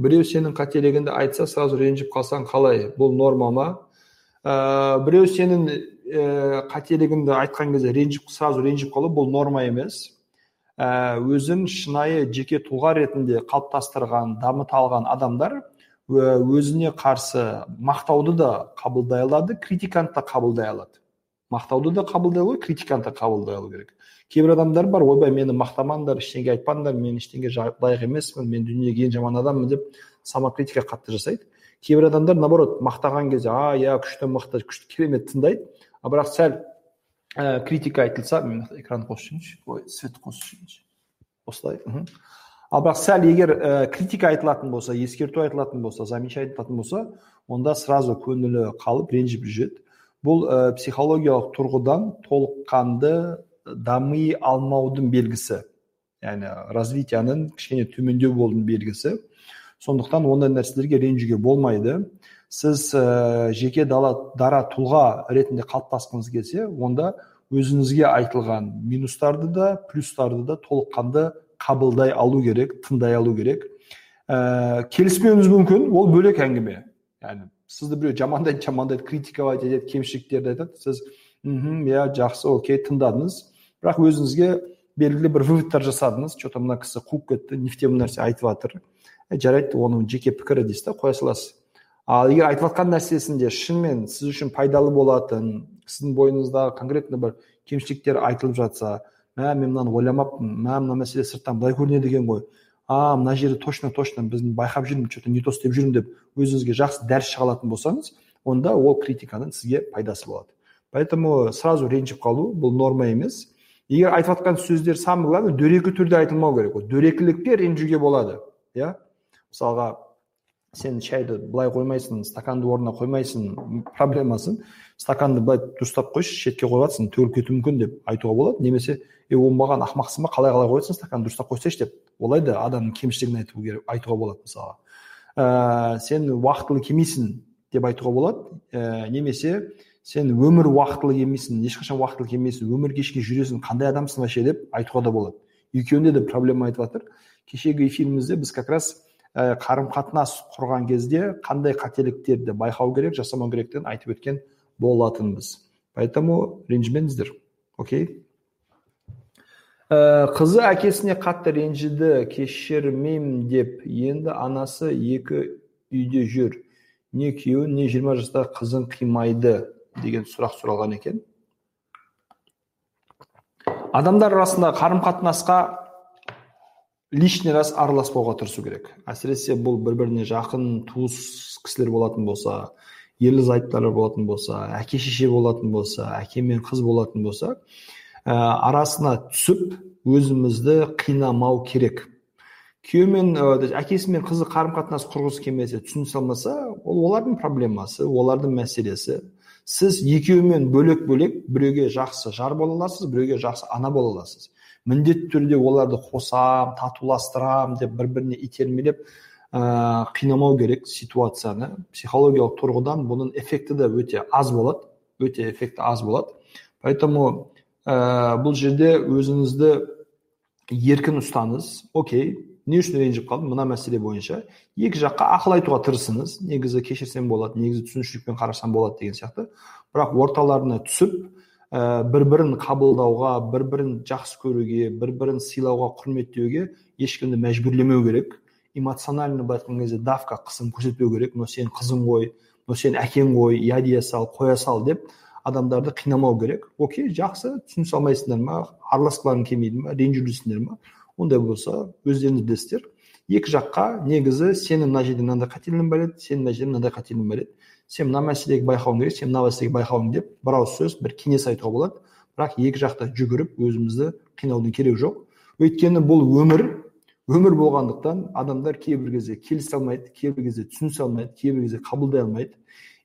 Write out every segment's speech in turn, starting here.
біреу сенің қателігіңді айтса сразу ренжіп қалсаң қалай? Бұл норма ма? Ә, біреу сенің ә, қателігіңді айтқан кезде ренжіп сразу ренжіп қалу бұл норма емес. Ә, өзін шынайы жеке тұлға ретінде қалыптастырған дамыта алған адамдар өзіне қарсы мақтауды да қабылдай алады критиканы да қабылдай алады. Мақтауды да қабылдай алу критиканы да қабылдай алу керек. Кейбір адамдар бар ойбай мені мақтамаңдар ештеңе айтпаңдар мен ештеңеге лайық емеспін мен дүниедегі ең жаман адаммын деп самокритика қатты жасайды. Кейбір адамдар наоборот мақтаған кезде а иә күшті мықты күшті керемет тыңдайды. А бірақ сәл ә, критика айтылса мен экранды қосып жіберейінші ой свет қосып жіберейінші осылай ал бірақ сәл егер ә, критика айтылатын болса ескерту айтылатын болса замечание айтылатын болса онда сразу көңілі қалып ренжіп жүреді. Бұл ә, психологиялық тұрғыдан толыққанды дами алмаудың белгісі яғни развитияның кішкене төмендеу болудың белгісі. Сондықтан ондай нәрселерге ренжуге болмайды. Сіз ә, жеке дала, дара тұлға ретінде қалыптасқыңыз келсе онда өзіңізге айтылған минустарды да плюстарды да толыққанды қабылдай алу керек тыңдай алу керек. Ә, келіспеуіңіз мүмкін ол бөлек әңгіме. Яғни сізді біреу жамандайды жамандайды критиковать етеді кемшіліктерді айтады. Сіз мхм иә жақсы окей тыңдадыңыз бірақ өзіңізге белгілі бір выводтар жасадыңыз. Че то мына кісі қуып кетті не в тему нәрсе айтып жатыр. Жарайды оның жеке пікірі дейсіз да қоя саласыз. Ал егер айтып жатқан нәрсесінде шынымен сіз үшін пайдалы болатын сіздің бойыңыздағы конкретно бір кемшіліктер айтылып жатса мә мен мынаны ойламаппын мә мына мәселе сырттан былай көрінеді екен ғой. А мына жерде точно точно біз байқап жүрмін че то не то істеп жүрмін деп өзіңізге жақсы дәріс шыға алатын болсаңыз онда ол критиканың сізге пайдасы болады. Поэтому сразу ренжіп қалу бұл норма емес. Егер айтып жатқан сөздер самое главное дөрекі түрде айтылмау керек ол. Дөрекілікке ренжуге болады иә? Мысалға сен шайды былай қоймайсың стаканды орнына қоймайсың проблемасын. Стаканды былай дұрыстап қойшы шетке қойып жатрсың төгіліп кетуі мүмкін деп айтуға болады. Немесе е оңбаған ақымақсың ба қалай қалай қоясың стаканды дұрыстап қойсайшы деп олай да адамның кемшілігін айту керек айтуға болады мысалға. Ә, сен уақытылы келмейсің деп айтуға болады. Ә, немесе сен өмір уақытылы келмейсің ешқашан уақытылы келмейсің өмір кешке жүресің қандай адамсың вообще деп айтуға да болады. Екеуінде де проблема айтып жатыр. Кешегі эфирімізде біз как раз ә, қарым қатынас құрған кезде қандай қателіктерді байқау керек жасамау керектігін айтып өткен болатынбыз. Поэтому ренжімеңіздер окей? Ә, қызы әкесіне қатты ренжіді кешірмеймін деп. Енді анасы екі үйде жүр. Не күйеуін не жиырма жастағы қызын қимайды. Деген сұрақ сұралған екен. Адамдар арасында қарым қатынасқа лишний раз араласпауға тырысу керек. Әсіресе бұл бір біріне жақын туыс кісілер болатын болса ерлі зайыптылар болатын болса әке шеше болатын болса әке мен қыз болатын болса ә, арасына түсіп өзімізді қинамау керек. Күйеуі мен әкесі мен қызы қарым қатынас құрғысы келмесе түсінісе алмаса ол олардың проблемасы олардың мәселесі. Сіз екеуімен бөлек бөлек біреуге жақсы жар бола аласыз біреуге жақсы ана бола аласыз. Міндетті түрде оларды қосам татуластырам деп бір біріне итермелеп ә, қинамау керек ситуацияны. Психологиялық тұрғыдан бұның эффекті де өте аз болады өте эффекті аз болады. Поэтому ә, бұл жерде өзіңізді еркін ұстаңыз окей не үшін ренжіп қалдым? мына мәселе бойынша. Екі жаққа ақыл айтуға тырысыңыз. Негізі кешірсем болады негізі түсінушілікпен қарасам болады деген сияқты. Бірақ орталарына түсіп ә, бір бірін қабылдауға бір бірін жақсы көруге бір бірін сыйлауға құрметтеуге ешкімді мәжбүрлемеу керек. Эмоционально былай айтқан кезде давка қысым көрсетпеу керек. Мынау сенің қызың ғой мынау сенің әкең ғой иә дей сал қоя сал деп адамдарды қинамау керек. Окей жақсы. Түсінісе алмайсыңдар ма? Араласқыларың келмейді ма ренжулісіңдер ма ондай болса өздеріңіз білесіздер. Екі жаққа негізі сенің мына жерде мынандай қателігің бар еді сенің мына жерде мынандай қателігің бар еді. Сен мына мәселеге байқауың керек сен мына мәселеге байқауың деп бір ауыз сөз бір кеңес айтуға болады. Бірақ екі жақта жүгіріп өзімізді қинаудың керегі жоқ. Өйткені бұл өмір өмір болғандықтан адамдар кейбір кезде келісе алмайды кейбір кезде түсінісе алмайды кейбір кезде қабылдай алмайды.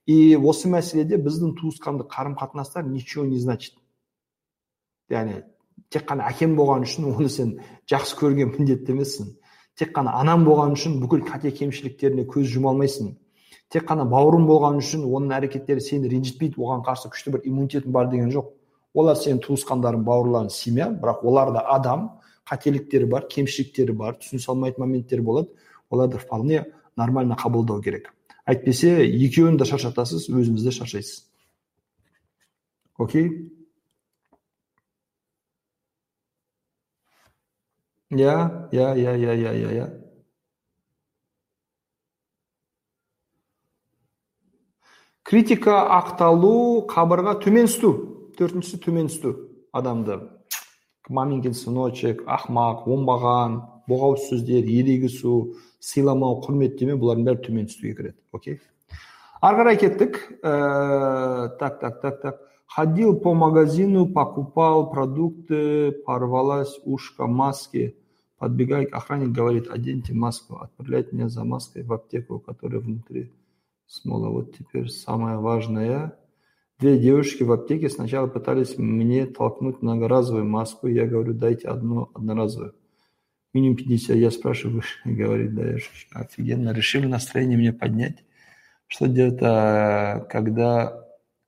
И осы мәселеде біздің туысқандық қарым қатынастар ничего не значит. Яғни тек қана әкем болған үшін оны сен жақсы көруге міндетті емессің тек қана анам болған үшін бүкіл қате кемшіліктеріне көз жұма алмайсың тек қана бауырым болған үшін оның әрекеттері сені ренжітпейді оған қарсы күшті бір иммунитетің бар деген жоқ. Олар сенің туысқандарың бауырларың семья бірақ олар да адам қателіктері бар кемшіліктері бар түсінісе алмайтын моменттер болады. Оларды вполне нормально қабылдау керек. Әйтпесе екеуін де шаршатасыз өзіңіз де шаршайсыз. Окей? Иә иә иә иә иә иә иә критика ақталу қабырға төмен түсу төртіншісі төмен түсу адамды. Маменькин сыночек ақмақ оңбаған боғауыз сөздер ерегісу сыйламау құрметтемеу бұлардың бәрі төмен түсуге кіреді. Окей? Ары қарай кеттік. Ә, так так так так. Ходил по магазину покупал продукты порвалась ушко маски подбегает охранник говорит оденьте маску отправляет меня за маской в аптеку которая внутри смола вот теперь самое важное Две девушки в аптеке сначала пытались мне толкнуть многоразовую маску. Я говорю, дайте одну одноразовую. Минимум 50. Я спрашиваю, говорит, да, я офигенно. Решили настроение мне поднять. Что делать, а, когда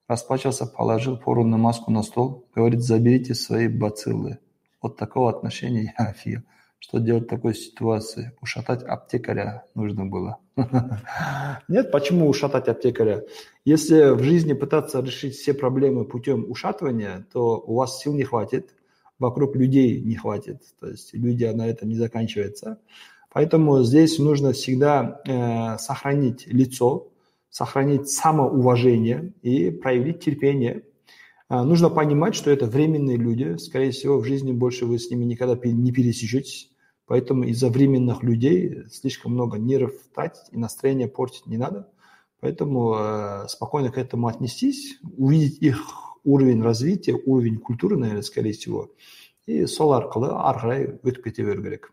расплачивался, положил порванную маску на стол. Говорит, заберите свои бациллы. Вот такого отношения я офигел. Что делать в такой ситуации? Ушатать аптекаря нужно было. Нет, почему ушатать аптекаря? Если в жизни пытаться решить все проблемы путем ушатывания, то у вас сил не хватит, вокруг людей не хватит. То есть люди на этом не заканчиваются. Поэтому здесь нужно всегда э, сохранить лицо, сохранить самоуважение и проявить терпение. Э, нужно понимать, что это временные люди. Скорее всего, в жизни больше вы с ними никогда не пересечетесь. Поэтому из-за временных людей слишком много нервов тратить и настроение портить не надо. Поэтому э, спокойно к этому отнестись, увидеть их уровень развития, уровень культуры, наверное, скорее всего, и сол арқылы ары өтіп кете беру керек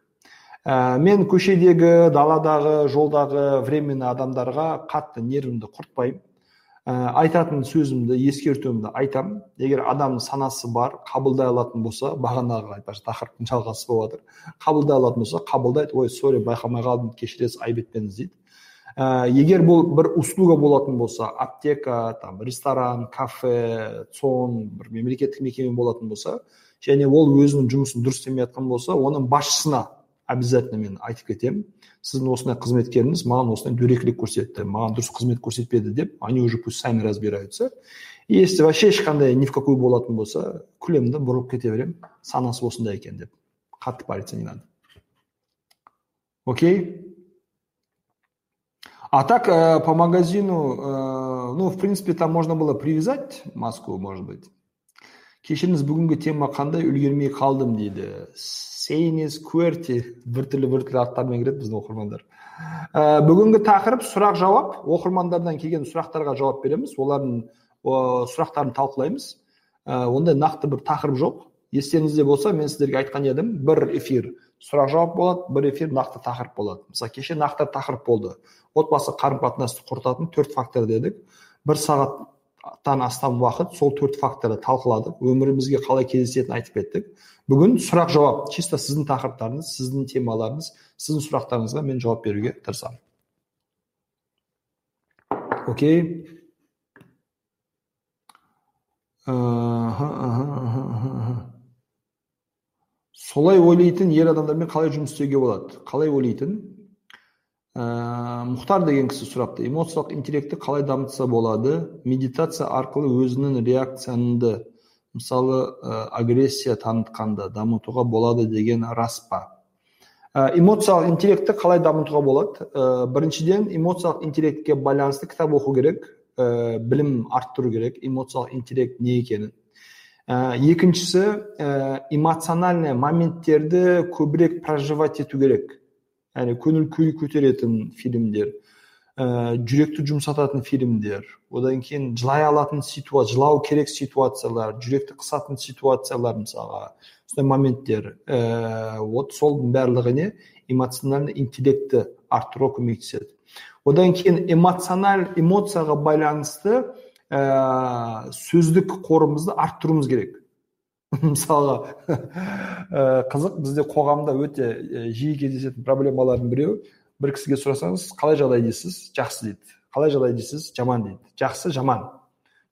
ә, мен көшедегі даладағы жолдағы временный адамдарға қатты нервімді құртпаймын. Ә, айтатын сөзімді ескертуімді айтам. Егер адамның санасы бар қабылдай алатын болса бағанағы айтпақшы тақырыптың жалғасы болып жатыр қабылдай алатын болса қабылдайды. Ой сорри байқамай қалдым кешіресіз айып етпеңіз дейді. Ә, егер бұл бір услуга болатын болса аптека там ресторан кафе цон бір мемлекеттік мекеме болатын болса және ол өзінің жұмысын дұрыс істемей жатқан болса оның басшысына обязательно мен айтып кетемін. Сіздің осындай қызметкеріңіз маған осындай дөрекілік көрсетті маған дұрыс қызмет көрсетпеді деп они уже пусть сами разбираются. И если вообще ешқандай ни в какую болатын болса күлемін да бұрылып кете беремін. Санасы осындай екен деп. Қатты париться не надо. Окей? А так э, по магазину э, ну в принципе там можно было привязать маску может быть. Кешіріңіз бүгінгі тема қандай? Үлгермей қалдым дейді. Сейнес куерти біртүрлі біртүрлі аттармен кіреді біздің оқырмандар. Ә, бүгінгі тақырып сұрақ жауап. Оқырмандардан келген сұрақтарға жауап береміз. Олардың сұрақтарын талқылаймыз. Ә, ондай нақты бір тақырып жоқ. Естеріңізде болса мен сіздерге айтқан едім бір эфир сұрақ жауап болады бір эфир нақты тақырып болады. Мысалы кеше нақты тақырып болды. Отбасы қарым қатынасты құртатын төрт фактор дедік. Бір сағат тан астам уақыт сол төрт факторды талқыладық. Өмірімізге қалай кездесетінін айтып кеттік. Бүгін сұрақ жауап. Чисто сіздің тақырыптарыңыз сіздің темаларыңыз сіздің сұрақтарыңызға мен жауап беруге тырысамын. Окей. Солай ойлайтын ер адамдармен қалай жұмыс істеуге болады? Қалай ойлайтын? Ә, мұхтар деген кісі сұрапты. Эмоциялық интеллектті қалай дамытса болады? Медитация арқылы өзінің реакцияңды мысалы ә, агрессия танытқанда дамытуға болады деген рас па? Ә, эмоциялық интеллектті қалай дамытуға болады? Ә, біріншіден эмоциялық интеллектке байланысты кітап оқу керек ә, білім арттыру керек эмоциялық интеллект не екенін. Ә, екіншісі ә, эмоциональный моменттерді көбірек проживать ету керек. Яғни көңіл күй көтеретін фильмдер ә, жүректі жұмсататын фильмдер одан кейін жылай алатын ситуация жылау керек ситуациялар жүректі қысатын ситуациялар мысалға. Сондай моменттер ә, вот сол барлығы не эмоциональный интеллектті арттыруға көмектеседі одан кейін эмоциональ эмоцияға байланысты ә, сөздік қорымызды арттыруымыз керек. Мысалға қызық бізде қоғамда өте жиі кездесетін проблемалардың біреуі бір кісіге сұрасаңыз қалай жағдай дейсіз жақсы дейді қалай жағдай дейсіз жаман дейді жақсы жаман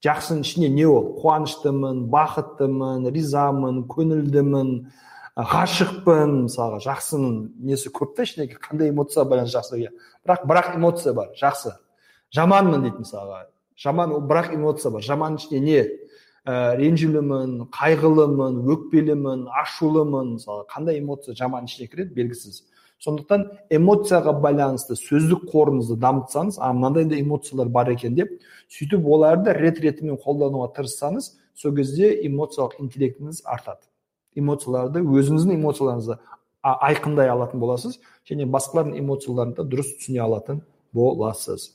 жақсының ішінде не ол қуаныштымын бақыттымын ризамын көңілдімін ғашықпын мысалға жақсының несі көп та ішінде қандай эмоция байланысты жақсы бірақ бірақ эмоция бар жақсы жаманмын дейді мысалға жаман бірақ эмоция бар жаман ішінде не ә, ренжулімін қайғылымын өкпелімін ашулымын мысалы қандай эмоция жаман ішіне кіреді белгісіз сондықтан эмоцияға байланысты сөздік қорыңызды дамытсаңыз а мынандай да эмоциялар бар екен деп сөйтіп оларды рет ретімен қолдануға тырыссаңыз сол кезде эмоциялық интеллектіңіз артады. Эмоцияларды өзіңіздің эмоцияларыңызды айқындай алатын боласыз және басқалардың эмоцияларын да дұрыс түсіне алатын боласыз.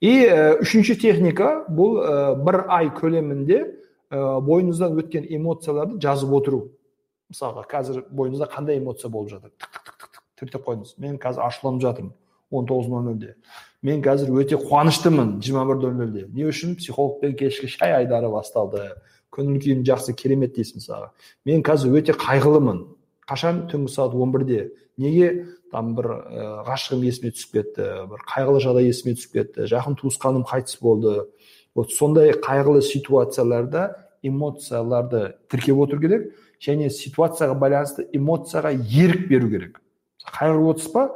И үшінші техника бұл бір ай көлемінде бойыңыздан өткен эмоцияларды жазып отыру. Мысалға қазір бойыңызда қандай эмоция болып жатыр? Тіркеп қойыңыз мен қазір ашуланып жатырмын. Он тоғыз нөл нөлде. Мен қазір өте қуаныштымын. жиырма бір нөл нөлде. Не үшін? Психологпен кешкі шай айдары басталды. Көңіл күйім жақсы керемет дейсің мысалға мен қазір өте қайғылымын. Қашан түнгі сағат он бірде? Неге? Там бір ә, ғашығым есіме түсіп кетті бір қайғылы жағдай есіме түсіп кетті. Жақын туысқаным қайтыс болды. Вот сондай қайғылы ситуацияларда эмоцияларды тіркеп отыру керек және ситуацияға байланысты эмоцияға ерік беру керек. Қайғырып отырсыз ба?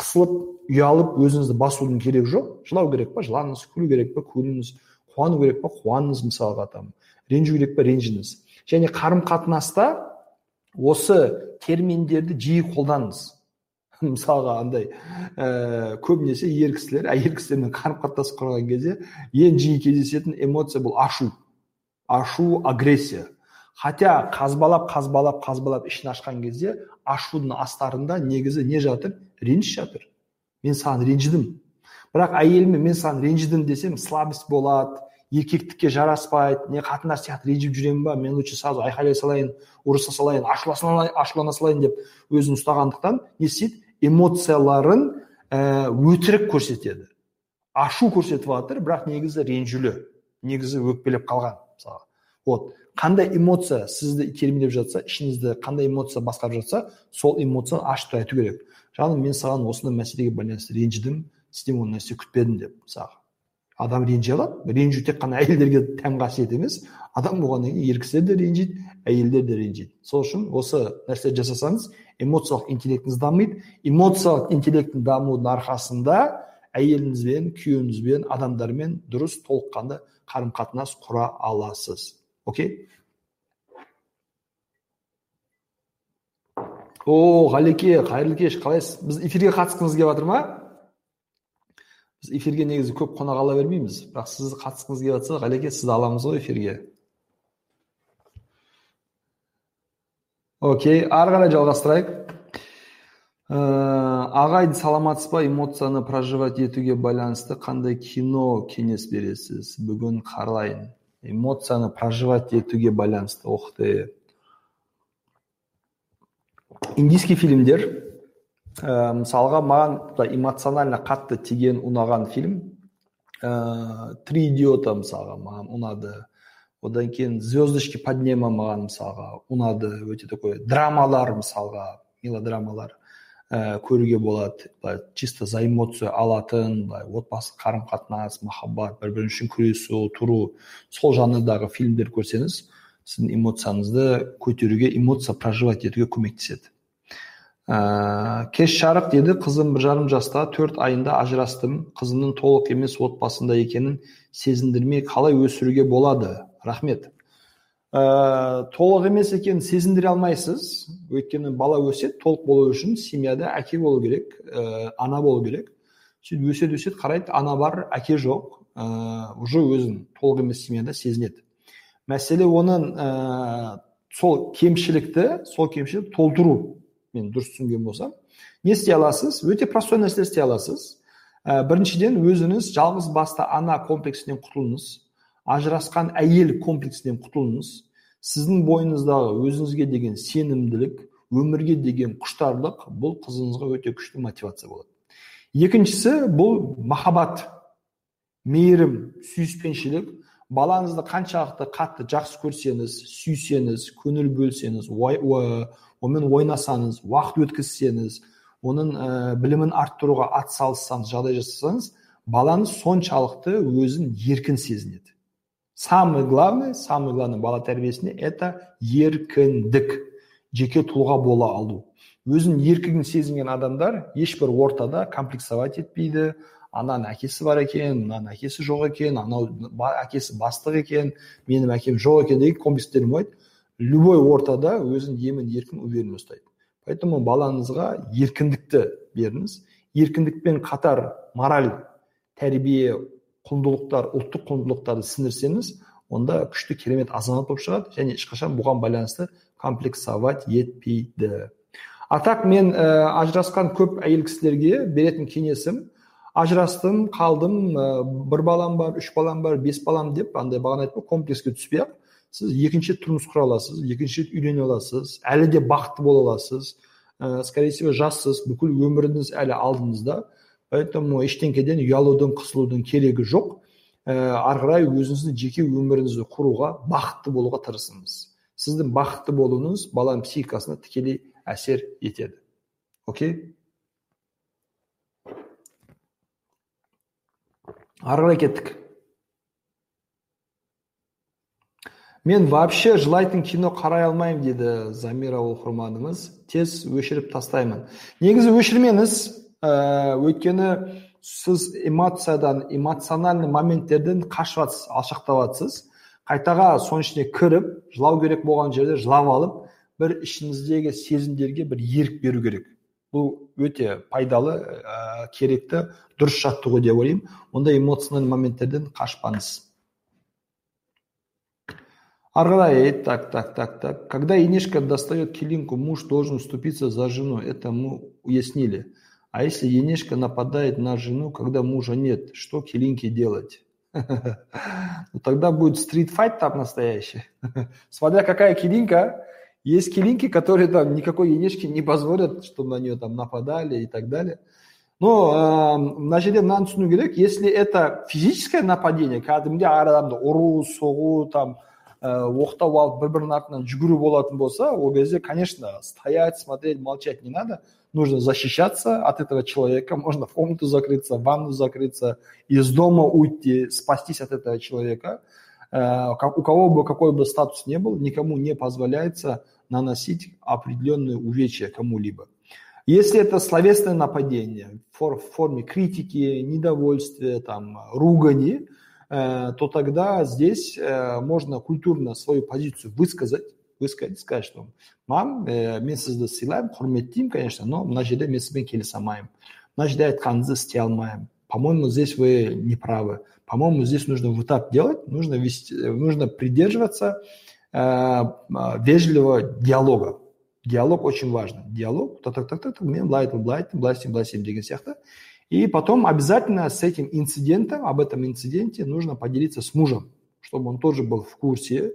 қысылып ұялып өзіңізді басудың керегі жоқ. Жылау керек па? жылаңыз күлу керек па? күліңіз қуану керек па? қуаныңыз мысалға там ренжу керек па? ренжіңіз. және қарым қатынаста осы терминдерді жиі қолданыңыз. мысалға андай ә, көбінесе ер кісілер әйел кісілермен қарым қатынас құрған кезде ең жиі кездесетін эмоция бұл ашу. Ашу агрессия. Хотя қазбалап қазбалап қазбалап ішін ашқан кезде ашудың астарында негізі не жатыр? Реніш жатыр. Мен саған ренжідім. Бірақ әйеліме мен саған ренжідім десем слабость болады еркектікке жараспайды. Не қатындар сияқты ренжіп жүремін ба? Мен лучше сразу айқайлай салайын ұрыса салайын ашулана салайын деп өзін ұстағандықтан не істейді? Эмоцияларын ә, өтірік көрсетеді. Ашу көрсетіп жатыр бірақ негізі ренжулі негізі өкпелеп қалған мысалы вот. Қандай эмоция сізді итермелеп жатса ішіңізді қандай эмоция басқарып жатса сол эмоцияны ашып айту керек. Жаным мен саған осындай мәселеге байланысты ренжідім сізден ол нәрсе күтпедім деп мысалы адам ренжи алады. Ренжу тек қана әйелдерге тән қасиет емес. Адам болғаннан кейін ер кісілер де ренжиді әйелдер де ренжиді. Сол үшін осы нәрсе жасасаңыз эмоциялық интеллектіңіз дамиды. Эмоциялық интеллекттің дамуының арқасында әйеліңізбен күйеуіңізбен адамдармен дұрыс толыққанды қарым қатынас құра аласыз. Окей о ғалеке қайырлы кеш қалайсыз? Біз эфирге қатысқыңыз келіп жатыр ма? Біз эфирге негізі көп қонақ ала бермейміз. Бірақ сіз қатысқыңыз келіп жатса ғалеке сізді аламыз ғой эфирге. Окей ары қарай жалғастырайық. Ә, ағай саламатсыз ба? Эмоцияны проживать етуге байланысты қандай кино кеңес бересіз? Бүгін қарайын эмоцияны проживать етуге байланысты ух ты. Индийский фильмдер ә, мысалға маған эмоционально қатты тиген ұнаған фильм ә, три идиота мысалға маған ұнады. Одан кейін звездочки поднема маған мысалға ұнады. Өте такой драмалар мысалға мелодрамалар. Ә, көруге болады. Былай чисто за эмоция алатын былай отбасы қарым қатынас махаббат бір бірі үшін күресу тұру. Сол жанрдағы фильмдер көрсеңіз сіздің эмоцияңызды көтеруге эмоция проживать етуге көмектеседі. Ә, кеш жарық деді қызым бір жарым жаста төрт айында ажырастым. Қызымның толық емес отбасында екенін сезіндірмей қалай өсіруге болады? Рахмет. Ә, толық емес екенін сезіндіре алмайсыз. Өйткені бала өседі толық болу үшін семьяда әке болу керек ә, ана болу керек. Сөйтіп өседі өседі қарайды ана бар әке жоқ. Ә, уже өзін толық емес семьяда сезінеді. Мәселе оның ә, сол кемшілікті сол кемшілікті толтыру. Мен дұрыс түсінген болсам. Не істей аласыз? Өте простой нәрсе істей аласыз. Ә, біріншіден өзіңіз жалғыз басты ана комплексінен құтылыңыз. Ажырасқан әйел комплексінен құтылыңыз. Сіздің бойыңыздағы өзіңізге деген сенімділік өмірге деген құштарлық бұл қызыңызға өте күшті мотивация болады. Екіншісі бұл махаббат мейірім сүйіспеншілік. Балаңызды қаншалықты қатты жақсы көрсеңіз сүйсеңіз көңіл бөлсеңіз онымен ойнасаңыз уақыт өткізсеңіз оның ә, білімін арттыруға атсалыссаңыз жағдай жасасаңыз балаңыз соншалықты өзін еркін сезінеді. Самое главное самое главное бала тәрбиесінде это еркіндік. Жеке тұлға бола алу. Өзін еркін сезінген адамдар ешбір ортада комплексовать етпейді. Ананың әкесі бар екен мынаның әкесі жоқ екен анау әкесі бастық екен менің әкем жоқ екен деген комплекстер болмайды любой ортада өзін емін еркін уверенно ұстайды. Поэтому балаңызға еркіндікті беріңіз. Еркіндікпен қатар мораль тәрбие құндылықтар ұлттық құндылықтарды сіңірсеңіз онда күшті керемет азамат болып шығады және ешқашан бұған байланысты комплексовать етпейді. А так мен ә, ажырасқан көп әйел кісілерге беретін кеңесім ажырастым қалдым ә, бір балам бар үш балам бар бес балам деп андай бағана айттым комплекске түспей ақ сіз екінші рет тұрмыс құра аласыз екінші рет үйлене аласыз әлі де бақытты бола аласыз ә, скорее всего жассыз бүкіл өміріңіз әлі алдыңызда. Поэтому ештеңеден ұялудың қысылудың керегі жоқ. Ә, ары қарай өзіңіздің жеке өміріңізді құруға бақытты болуға тырысыңыз. Сіздің бақытты болуыңыз баланың психикасына тікелей әсер етеді. Окей? Ары қарай кеттік. Мен вообще жылайтын кино қарай алмаймын дейді замира оқырманымыз тез өшіріп тастаймын негізі өшірмеңіз ә, өйткені сіз эмоциядан эмоциональный моменттерден қашып жатсыз алшақтап жатсыз қайтаға соның ішіне кіріп жылау керек болған жерде жылап алып бір ішіңіздегі сезімдерге бір ерік беру керек. Бұл өте пайдалы ә, керекті дұрыс жаттығу деп ойлаймын. Ондай эмоциональный моменттерден қашпаңыз. Ары қарай так так так так. Когда енешка достает килинку муж должен уступиться за жену. Это мы уяснили. а если енешка нападает на жену когда мужа нет что килинке делать ну тогда будет стрит-файт там настоящий смотря какая килинка есть килинки, которые там никакой енешки не позволят, чтобы на нее там нападали и так далее. Но ә, мына жерде мынаны түсіну керек если это физическое нападение кәдімгідей әр адамды ұру соғу там ә, оқтау алып бір бірінің артынан жүгіру болатын болса ол кезде конечно стоять смотреть молчать не надо нужно защищаться от этого человека можно в комнату закрыться в ванну закрыться из дома уйти спастись от этого человека э, у кого бы какой бы статус не был никому не позволяется наносить определенные увечья кому-либо. Если это словесное нападение в форме критики, недовольствия, там, ругани, э, то тогда здесь э, можно культурно свою позицию высказать, высказать, сказать, что мам, э, мен сізді сыйлаймын құрметтеймін конечно но мына жерде мен сізбен келісе алмаймын мына жерде айтқаныңызды істей алмаймын по моему здесь вы не правы по моему здесь нужно вот так делать нужно вести нужно придерживаться Э, вежливого диалога диалог очень важен диалог так так так так мен былай айтып былай айттым былай істеймін былай істеймін деген сияқты и потом обязательно с этим инцидентом об этом инциденте нужно поделиться с мужем чтобы он тоже был в курсе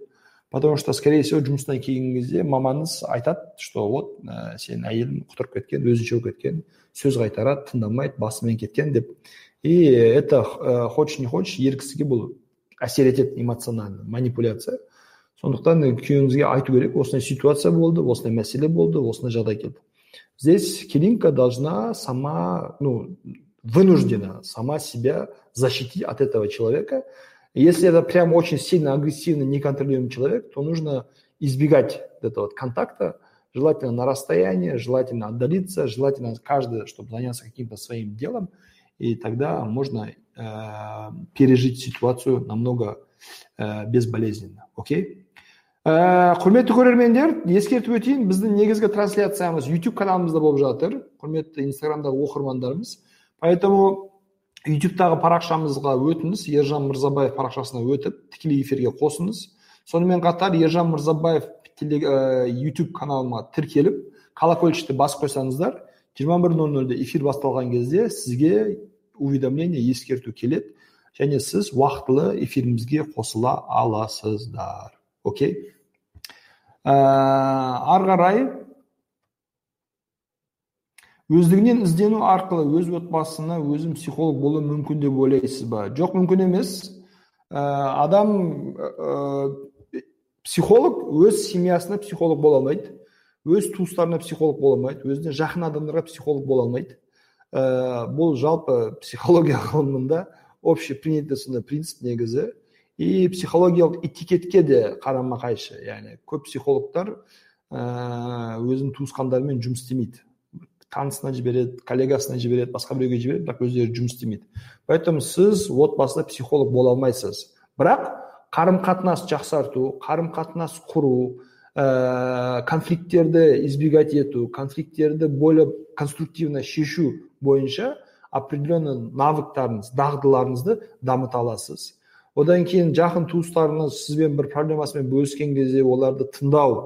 потому что скорее всего жұмыстан келген кезде мамаңыз айтады что вот ә, сенің әйелің құтырып кеткен өзінше болып кеткен сөз қайтарады тыңдамайды басымен кеткен деп и это ә, хочешь не хочешь ер кісіге бұл әсер етеді эмоционально манипуляция сондықтан күйеуіңізге айту керек осындай ситуация болды осындай мәселе болды осындай жағдай келді здесь келинка должна сама ну вынуждена сама себя защитить от этого человека. Если это прям очень сильно агрессивный неконтролируемый человек то нужно избегать этого контакта желательно на расстоянии желательно отдалиться желательно каждый чтобы заняться каким-то своим делом. И тогда можно э, пережить ситуацию намного ә, безболезненно. Окей ә, құрметті көрермендер ескертіп өтейін біздің негізгі трансляциямыз youtube каналымызда болып жатыр құрметті инстаграмдағы оқырмандарымыз поэтому ютубтағы парақшамызға өтіңіз ержан мырзабаев парақшасына өтіп тікелей эфирге қосыңыз сонымен қатар ержан мырзабаев ә, YouTube каналыма тіркеліп колокольчикті басып қойсаңыздар жиырма бір нөл нөлде эфир басталған кезде сізге уведомление ескерту келеді және сіз уақытылы эфирімізге қосыла аласыздар окей ә, ары қарай өздігінен іздену арқылы өз отбасына өзім психолог болу мүмкін деп ойлайсыз ба? Жоқ мүмкін емес. Ә, адам ә, психолог өз семьясына психолог бола алмайды. Өз туыстарына психолог бола алмайды. Өзіне жақын адамдарға психолог бола алмайды. Ә, бұл жалпы психология ғылымында общепринятый сондай принцип негізі. И психологиялық этикетке де қарама қайшы яғни көп психологтар өзінің туысқандарымен жұмыс істемейді. Танысына жібереді коллегасына жібереді басқа біреуге жібереді бірақ өздері жұмыс істемейді. Поэтому сіз отбасыда психолог бола алмайсыз. Бірақ қарым қатынас жақсарту қарым қатынас құру ә, конфликттерді избегать ету конфликттерді более конструктивно шешу бойынша определенный навыктарыңыз дағдыларыңызды дамыта аласыз. Одан кейін жақын туыстарыңыз сізбен бір проблемасымен бөліскен кезде оларды тыңдау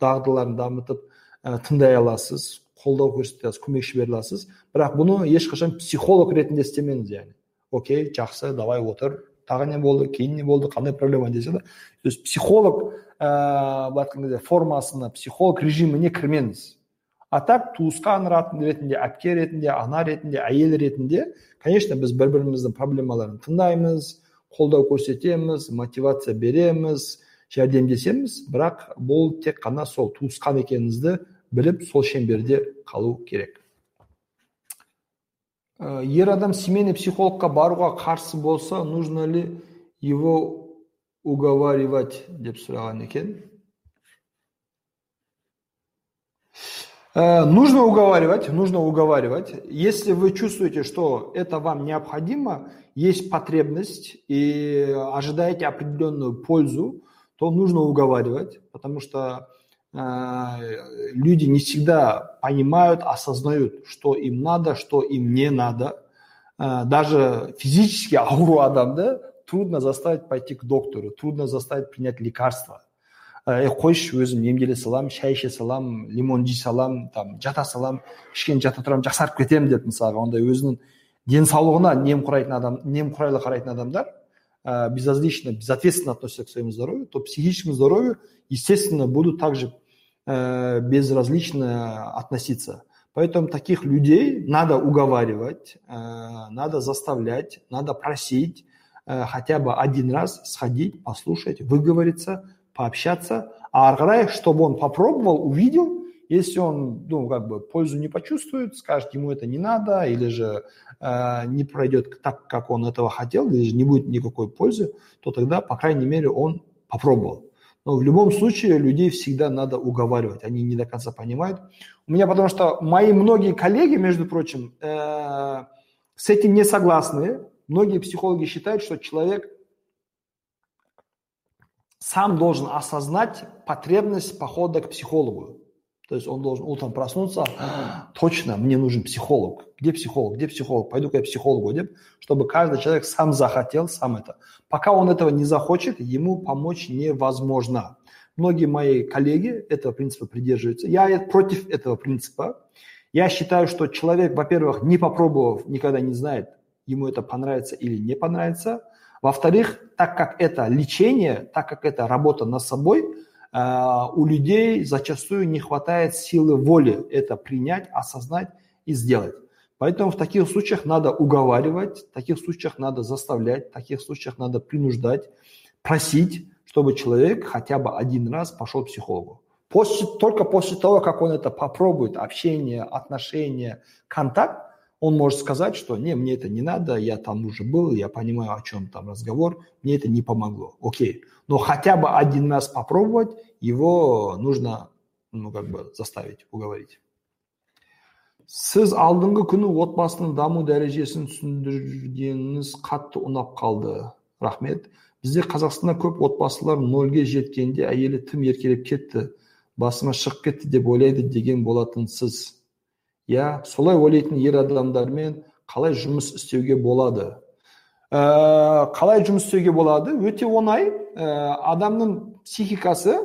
дағдыларын дамытып ә, тыңдай аласыз қолдау көрсете аласыз көмекші бере аласыз. Бірақ бұны ешқашан психолог ретінде істемеңіз яғни. Окей жақсы давай отыр. Тағы не болды кейін не болды қандай проблема десе да то есть психолог ә, былай айтқан кезде формасына психолог режиміне кірмеңіз. А так туысқан ретінде әпке ретінде ана ретінде әйел ретінде конечно біз бір біріміздің проблемаларын тыңдаймыз қолдау көрсетеміз мотивация береміз жәрдемдесеміз бірақ бұл тек қана сол туысқан екеніңізді біліп сол шеңберде қалу керек. Ә, ер адам семейный психологқа баруға қарсы болса нужно ли его уговаривать деп сұраған екен. Нужно уговаривать, нужно уговаривать. Если вы чувствуете, что это вам необходимо, есть потребность и ожидаете определенную пользу, то нужно уговаривать, потому что Э, люди не всегда понимают, осознают, что им надо, что им не надо. Э, даже физически ауру адамды трудно заставить пойти к доктору, трудно заставить принять лекарство е э, қойшы өзім емделе саламын шай іше саламын лимон жей саламын там жата саламын кішкене жата тұрамын жақсарып кетемін деп мысалға ондай өзінің денсаулығына немқұрайтын адам немқұрайлы қарайтын адамдар ә, безразлично безответственно относятся к своему здоровью то психическому здоровью естественно, будут также э, безразлично относиться. Поэтому таких людей надо уговаривать, э, надо заставлять, надо просить э, хотя бы один раз сходить, послушать, выговориться, пообщаться, а ары чтобы он попробовал, увидел, если он, ну, как бы пользу не почувствует, скажет, ему это не надо, или же э, не пройдет так, как он этого хотел, или же не будет никакой пользы, то тогда, по крайней мере, он попробовал. Но в любом случае людей всегда надо уговаривать, они не до конца понимают. У меня потому что мои многие коллеги, между прочим, э, с этим не согласны. Многие психологи считают, что человек сам должен осознать потребность похода к психологу. То есть он должен утром проснуться, точно, мне нужен психолог. Где психолог? Где психолог? Пойду-ка я психологу, где? чтобы каждый человек сам захотел, сам это. Пока он этого не захочет, ему помочь невозможно. Многие мои коллеги этого принципа придерживаются. Я против этого принципа. Я считаю, что человек, во-первых, не попробовав, никогда не знает, ему это понравится или не понравится. Во-вторых, так как это лечение, так как это работа над собой – а, у людей зачастую не хватает силы воли это принять, осознать и сделать. Поэтому в таких случаях надо уговаривать, в таких случаях надо заставлять, в таких случаях надо принуждать, просить, чтобы человек хотя бы один раз пошел к психологу. После, только после того, как он это попробует, общение, отношения, контакт, он может сказать, что не, мне это не надо, я там уже был, я понимаю, о чем там разговор, мне это не помогло. Окей. Но хотя бы один раз попробовать, его нужно ну, как бы заставить, уговорить. сіз алдыңғы күні отбасының даму дәрежесін түсіндіргеніңіз қатты ұнап қалды рахмет бізде қазақстанда көп отбасылар нөлге жеткенде әйелі тым еркелеп кетті басыма шығып кетті деп ойлайды деген болатынсыз иә солай ойлайтын ер адамдармен қалай жұмыс істеуге болады ә, қалай жұмыс істеуге болады өте оңай ә, адамның психикасы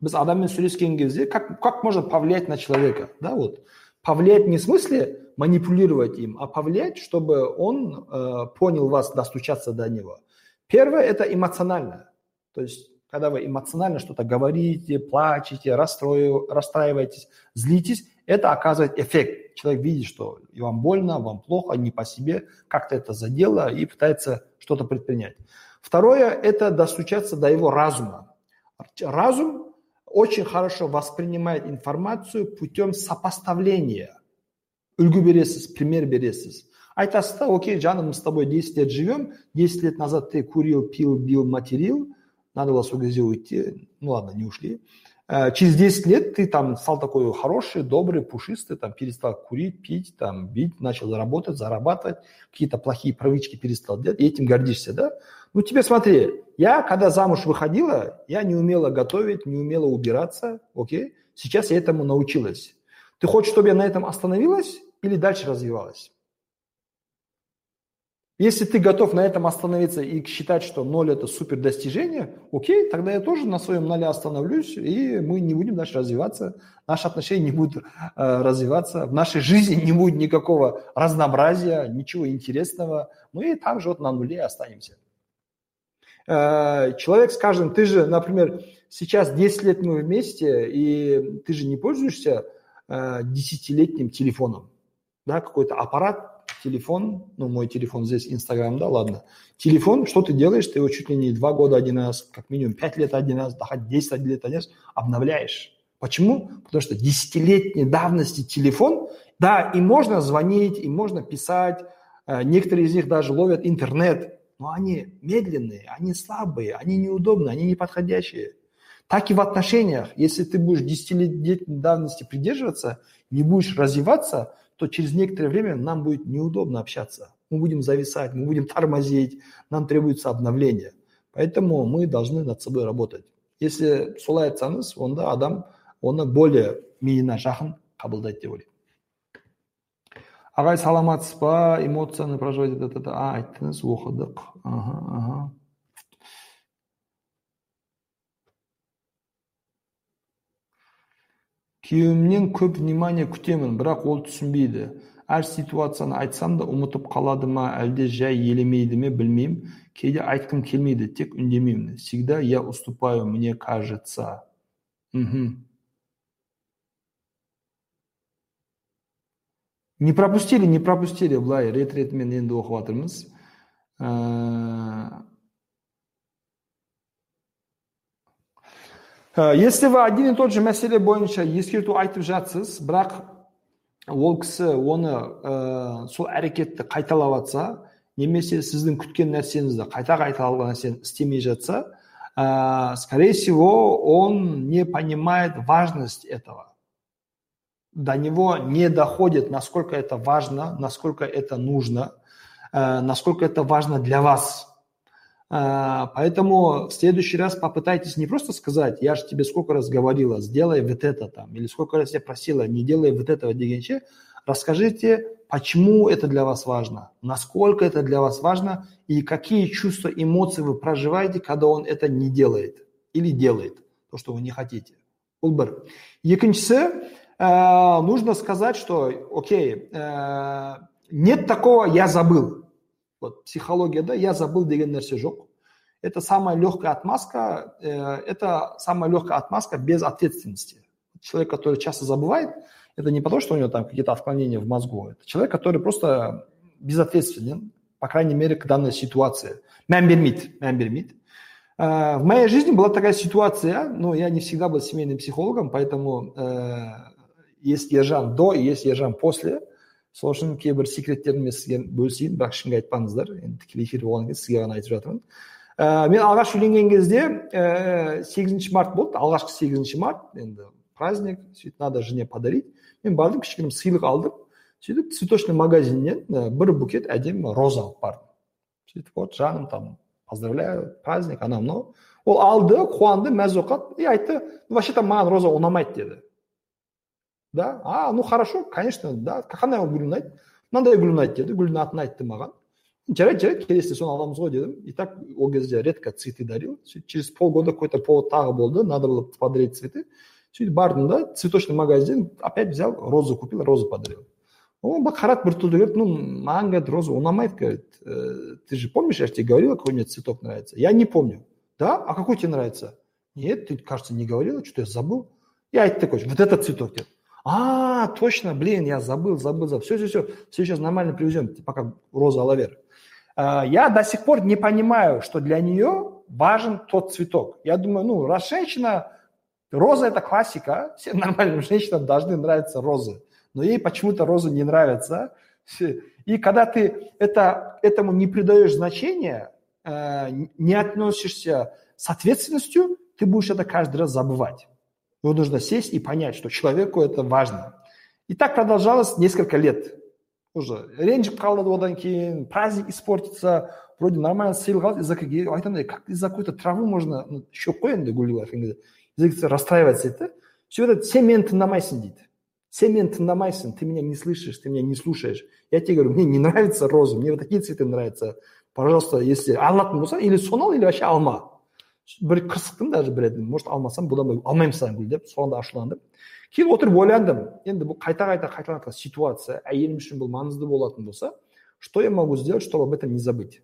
біз адаммен сөйлескен кезде как, как можно повлиять на человека да вот повлиять не в смысле манипулировать им а повлиять чтобы он э, понял вас достучаться до него первое это эмоционально то есть когда вы эмоционально что-то говорите, плачете, расстраиваетесь, злитесь, это оказывает эффект. Человек видит, что вам больно, вам плохо, не по себе, как-то это задело и пытается что-то предпринять. Второе – это достучаться до его разума. Разум очень хорошо воспринимает информацию путем сопоставления. үлгі бересіз пример бересіз айтасыз да окей жаным мы с тобой 10 лет живем 10 лет назад ты курил пил бил материл надо было с уйти ну ладно не ушли Э, через 10 лет ты там стал такой хороший, добрый, пушистый, там перестал курить, пить, там бить, начал работать, зарабатывать, какие-то плохие привычки перестал делать, и этим гордишься, да? Ну, тебе смотри, я, когда замуж выходила, я не умела готовить, не умела убираться, окей? Сейчас я этому научилась. Ты хочешь, чтобы я на этом остановилась или дальше развивалась? Если ты готов на этом остановиться и считать, что ноль – это супер достижение, окей, тогда я тоже на своем ноле остановлюсь, и мы не будем дальше развиваться, наши отношения не будут э, развиваться, в нашей жизни не будет никакого разнообразия, ничего интересного, мы там же вот на нуле останемся. Э, человек, скажем, ты же, например, сейчас 10 лет мы вместе, и ты же не пользуешься э, десятилетним телефоном, да, какой-то аппарат телефон, ну, мой телефон здесь, Инстаграм, да, ладно. Телефон, что ты делаешь? Ты его чуть ли не два года один раз, как минимум пять лет один раз, да хоть 10 лет один раз обновляешь. Почему? Потому что десятилетней давности телефон, да, и можно звонить, и можно писать, э, некоторые из них даже ловят интернет, но они медленные, они слабые, они неудобные, они неподходящие. Так и в отношениях. Если ты будешь десятилетней давности придерживаться, не будешь развиваться, то через некоторое время нам будет неудобно общаться. Мы будем зависать, мы будем тормозить, нам требуется обновление. Поэтому мы должны над собой работать. Если солай айтсаңыз онда адам оны более миына жақын қабылдайды деп ойлаймын ағай саламатсыз ба эмоцияны проживать а айттыңыз оқыдық ага ага күйеуімнен көп внимание күтемін бірақ ол түсінбейді. Әр ситуацияны айтсам да ұмытып қалады ма әлде жай елемейді ме білмеймін. Кейде айтқым келмейді тек үндемеймін. Всегда я уступаю мне кажется. Мхм. Не пропустили не пропустили былай рет ретімен енді оқып жатырмыз Э, если вы один и тот же мәселе бойынша ескерту айтып жатсыз бірақ ол кісі оны ә, сол әрекетті қайталап жатса немесе сіздің күткен нәрсеңізді қайта қайталаған нәрсені істемей жатса ә, скорее всего он не понимает важность этого до него не доходит насколько это важно насколько это нужно ә, насколько это важно для вас а, поэтому в следующий раз попытайтесь не просто сказать, я же тебе сколько раз говорила, сделай вот это там, или сколько раз я просила, не делай вот этого дегенче, расскажите, почему это для вас важно, насколько это для вас важно, и какие чувства, эмоции вы проживаете, когда он это не делает или делает, то, что вы не хотите. Бұл бір. Екіншісі, э, нужно сказать, что, окей, э, нет такого «я забыл», вот психология, да, я забыл деген нәрсе жоқ. Это самая легкая отмазка, э, это самая легкая отмазка без ответственности. Человек, который часто забывает, это не потому, что у него там какие-то отклонения в мозгу, это человек, который просто безответственен, по крайней мере, к данной ситуации. Мән бермейді. Э, в моей жизни была такая ситуация, но я не всегда был семейным психологом, поэтому э, есть ержан до и есть ержан после – сол үшін кейбір секреттерін мен сізге бөлісейін бірақ ешкімге айтпаңыздар. Енді тікелей эфир болған кезде сізге ғана айтып жатырмын. Ә, мен алғаш үйленген кезде ә, сегізінші март болды. Алғашқы сегізінші март енді праздник сөйтіп надо жене подарить. Мен бардым кішкене сыйлық алдым. Сөйтіп цветочный магазиннен ә, бір букет әдемі роза алып бардым. Сөйтіп вот жаным там поздравляю праздник анау мынау ол алды қуанды мәз болып қалды и айтты вообще то маған роза ұнамайды деді. да а ну хорошо конечно да қандай гүл ұнайды мынандай гүл ұнайды деді гүлдің атын айтты маған жарайды жарайды келесіде соны аламыз ғой дедім и так ол кезде редко цветы дарил сөйтіп через полгода какой то повод тағы болды надо было подарить цветы сөйтіп бардым да цветочный магазин опять взял розу купил розу подарил он қарады біртүрлі говорит ну маған говорит роза ұнамайды говорит «Э, ты же помнишь я же тебе говорила какой мне цветок нравится я не помню да а какой тебе нравится нет ты кажется не говорила что то я забыл я айтты короче вот этот цветок деді а, точно, блин, я забыл, забыл, забыл. Все, все, все, все сейчас нормально привезем, пока роза лавер. А, я до сих пор не понимаю, что для нее важен тот цветок. Я думаю, ну, раз женщина, роза это классика, всем нормальным женщинам должны нравиться розы. Но ей почему-то розы не нравятся. И когда ты это, этому не придаешь значения, э, не относишься с ответственностью, ты будешь это каждый раз забывать. нужно сесть и понять, что человеку это важно. И так продолжалось несколько лет. Уже ренжіп қалды одан кейін праздник испортится вроде нормально сыйлық из-за айтамын как из-за какой-то травы можно ну, шөп қой енді из-за расстраиваться дейді да все это сен мені тыңдамайсың дейді сен мені тыңдамайсың ты меня не слышишь ты меня не слушаешь я тебе говорю мне не нравится роза мне вот такие цветы нравятся пожалуйста если алатын болсаң или соны ал или вообще алма бір қырсықтым даже бір рет может алмасам бұдан былай алмаймын саған гүл деп соған да ашуландым кейін отырып ойландым енді бұл қайта қайта қайталанатын ситуация әйелім үшін бұл маңызды болатын болса что я могу сделать чтобы об этом не забыть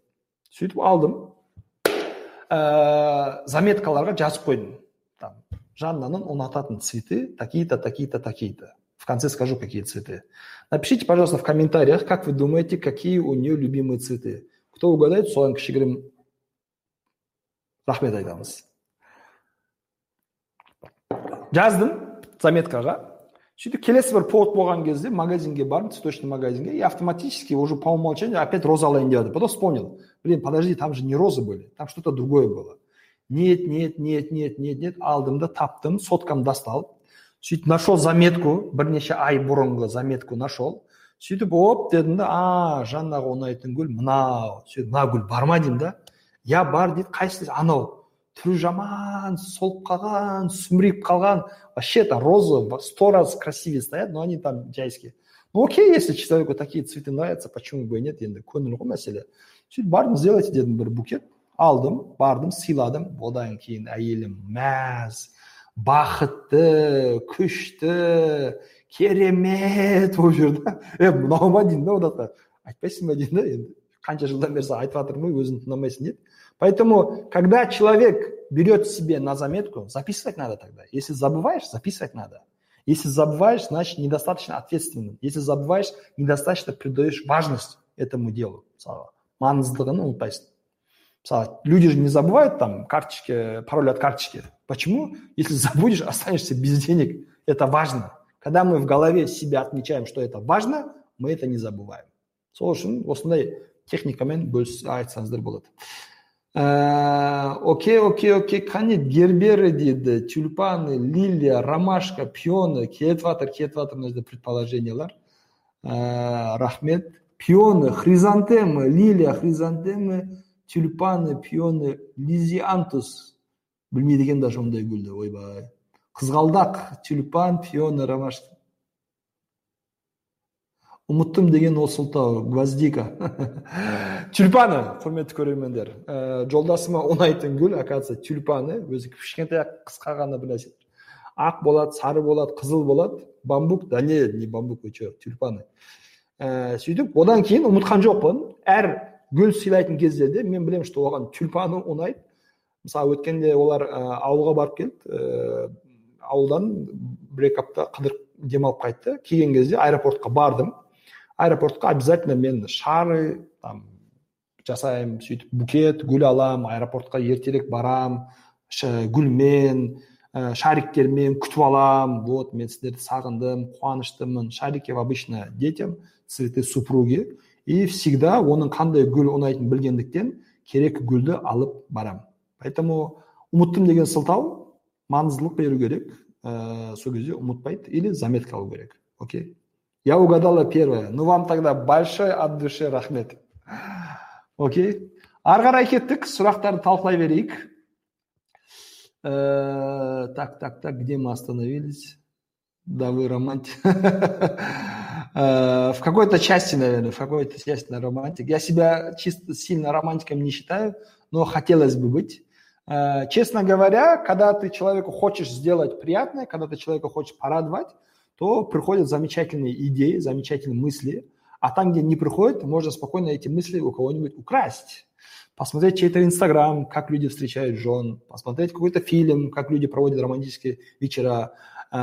сөйтіп алдым ә, заметкаларға жазып қойдым там жаннаның ұнататын цветы такие то такие то такие то в конце скажу какие цветы напишите пожалуйста в комментариях как вы думаете какие у нее любимые цветы кто угадает соған кішігірім рахмет айтамыз жаздым заметкаға сөйтіп келесі бір повод болған кезде магазинге бардым цветочный магазинге и автоматически уже по умолчанию опять роза алайын деп потом вспомнил блин подожди там же не розы были там что то другое было нет нет нет нет нет нет алдым да таптым соткамды достал сөйтіп нашел заметку бірнеше ай бұрынғы заметку нашел сөйтіп оп дедім да а жаннаға ұнайтын гүл мынау сөйтіп мына гүл бар ма деймін да иә бар дейді қайсысы анау түрі жаман солып қалған сүмірейіп қалған вообще то розы сто раз красивее стоят но они там жайские ну окей если человеку такие цветы нравятся почему бы и нет енді көңіл ғой мәселе. Сөйтіп бардым сделайте дедім бір букет алдым бардым сыйладым. Одан кейін әйелім мәз бақытты күшті керемет болып жүр да. Е мынау ма деймін да одан айтпайсың ба деймін да енді. қанша жылдан бері айтып жатырмын ғой өзің тыңдамайсың дейді Поэтому, когда человек берет себе на заметку, записывать надо тогда. Если забываешь, записывать надо. Если забываешь, значит, недостаточно ответственным. Если забываешь, недостаточно придаешь важность этому делу. маңыздылығын ұмытпайсың мысалы люди же не забывают там карточки пароль от карточки почему если забудешь останешься без денег это важно когда мы в голове себя отмечаем что это важно мы это не забываем сол үшін осындай техникамен бөліс айтсаңыздар болады. Э, окей окей окей қане гербера дейді тюльпаны лилия ромашка пионы кетіп жатыр кетіп жатыр мына жерде предположениялар. Ә, рахмет. Пионы хризантемы лилия хризантемы тюльпаны пионы лизиантус. Білмейді екен даже ондай гүлді ойбай. Қызғалдақ тюльпан пионы ромашка. Ұмыттым деген ол сылтау гвоздика тюльпаны құрметті көрермендер ә, жолдасыма ұнайтын гүл оказывается тюльпаны өзі кішкентай қысқа ғана нәрсе ақ болады сары болады қызыл болады бамбук да не не бамбук вы че тюльпаны ә, сөйтіп одан кейін ұмытқан жоқпын әр гүл сыйлайтын кездерде мен білемін что оған тюльпаны ұнайды мысалы өткенде олар ә, ауылға барып келді ә, ауылдан бір екі апта қыдырып демалып қайтты келген кезде аэропортқа бардым аэропортқа обязательно мен шары там жасаймын сөйтіп букет гүл алам аэропортқа ертерек барам гүлмен ә, шариктермен күтіп алам. Вот мен сіздерді сағындым қуаныштымын. Шарики обычно детям цветы супруги и всегда оның қандай гүл ұнайтынын білгендіктен керек гүлді алып барам. Поэтому ұмыттым деген сылтау маңыздылық беру керек. Ә, сол кезде ұмытпайды или заметка алу керек. Окей? Я угадала первое. Ну, вам тогда большой от души рахмет. Окей. Ары қарай кеттік сұрақтарды талқылай берейік э, так так так где мы остановились да вы романтик э, в какой-то части наверное в какой-то части на романтик я себя чисто сильно романтиком не считаю но хотелось бы быть э, честно говоря когда ты человеку хочешь сделать приятное когда ты человека хочешь порадовать то приходят замечательные идеи, замечательные мысли, а там, где не приходят, можно спокойно эти мысли у кого-нибудь украсть. Посмотреть чей-то Инстаграм, как люди встречают жен, посмотреть какой-то фильм, как люди проводят романтические вечера, э,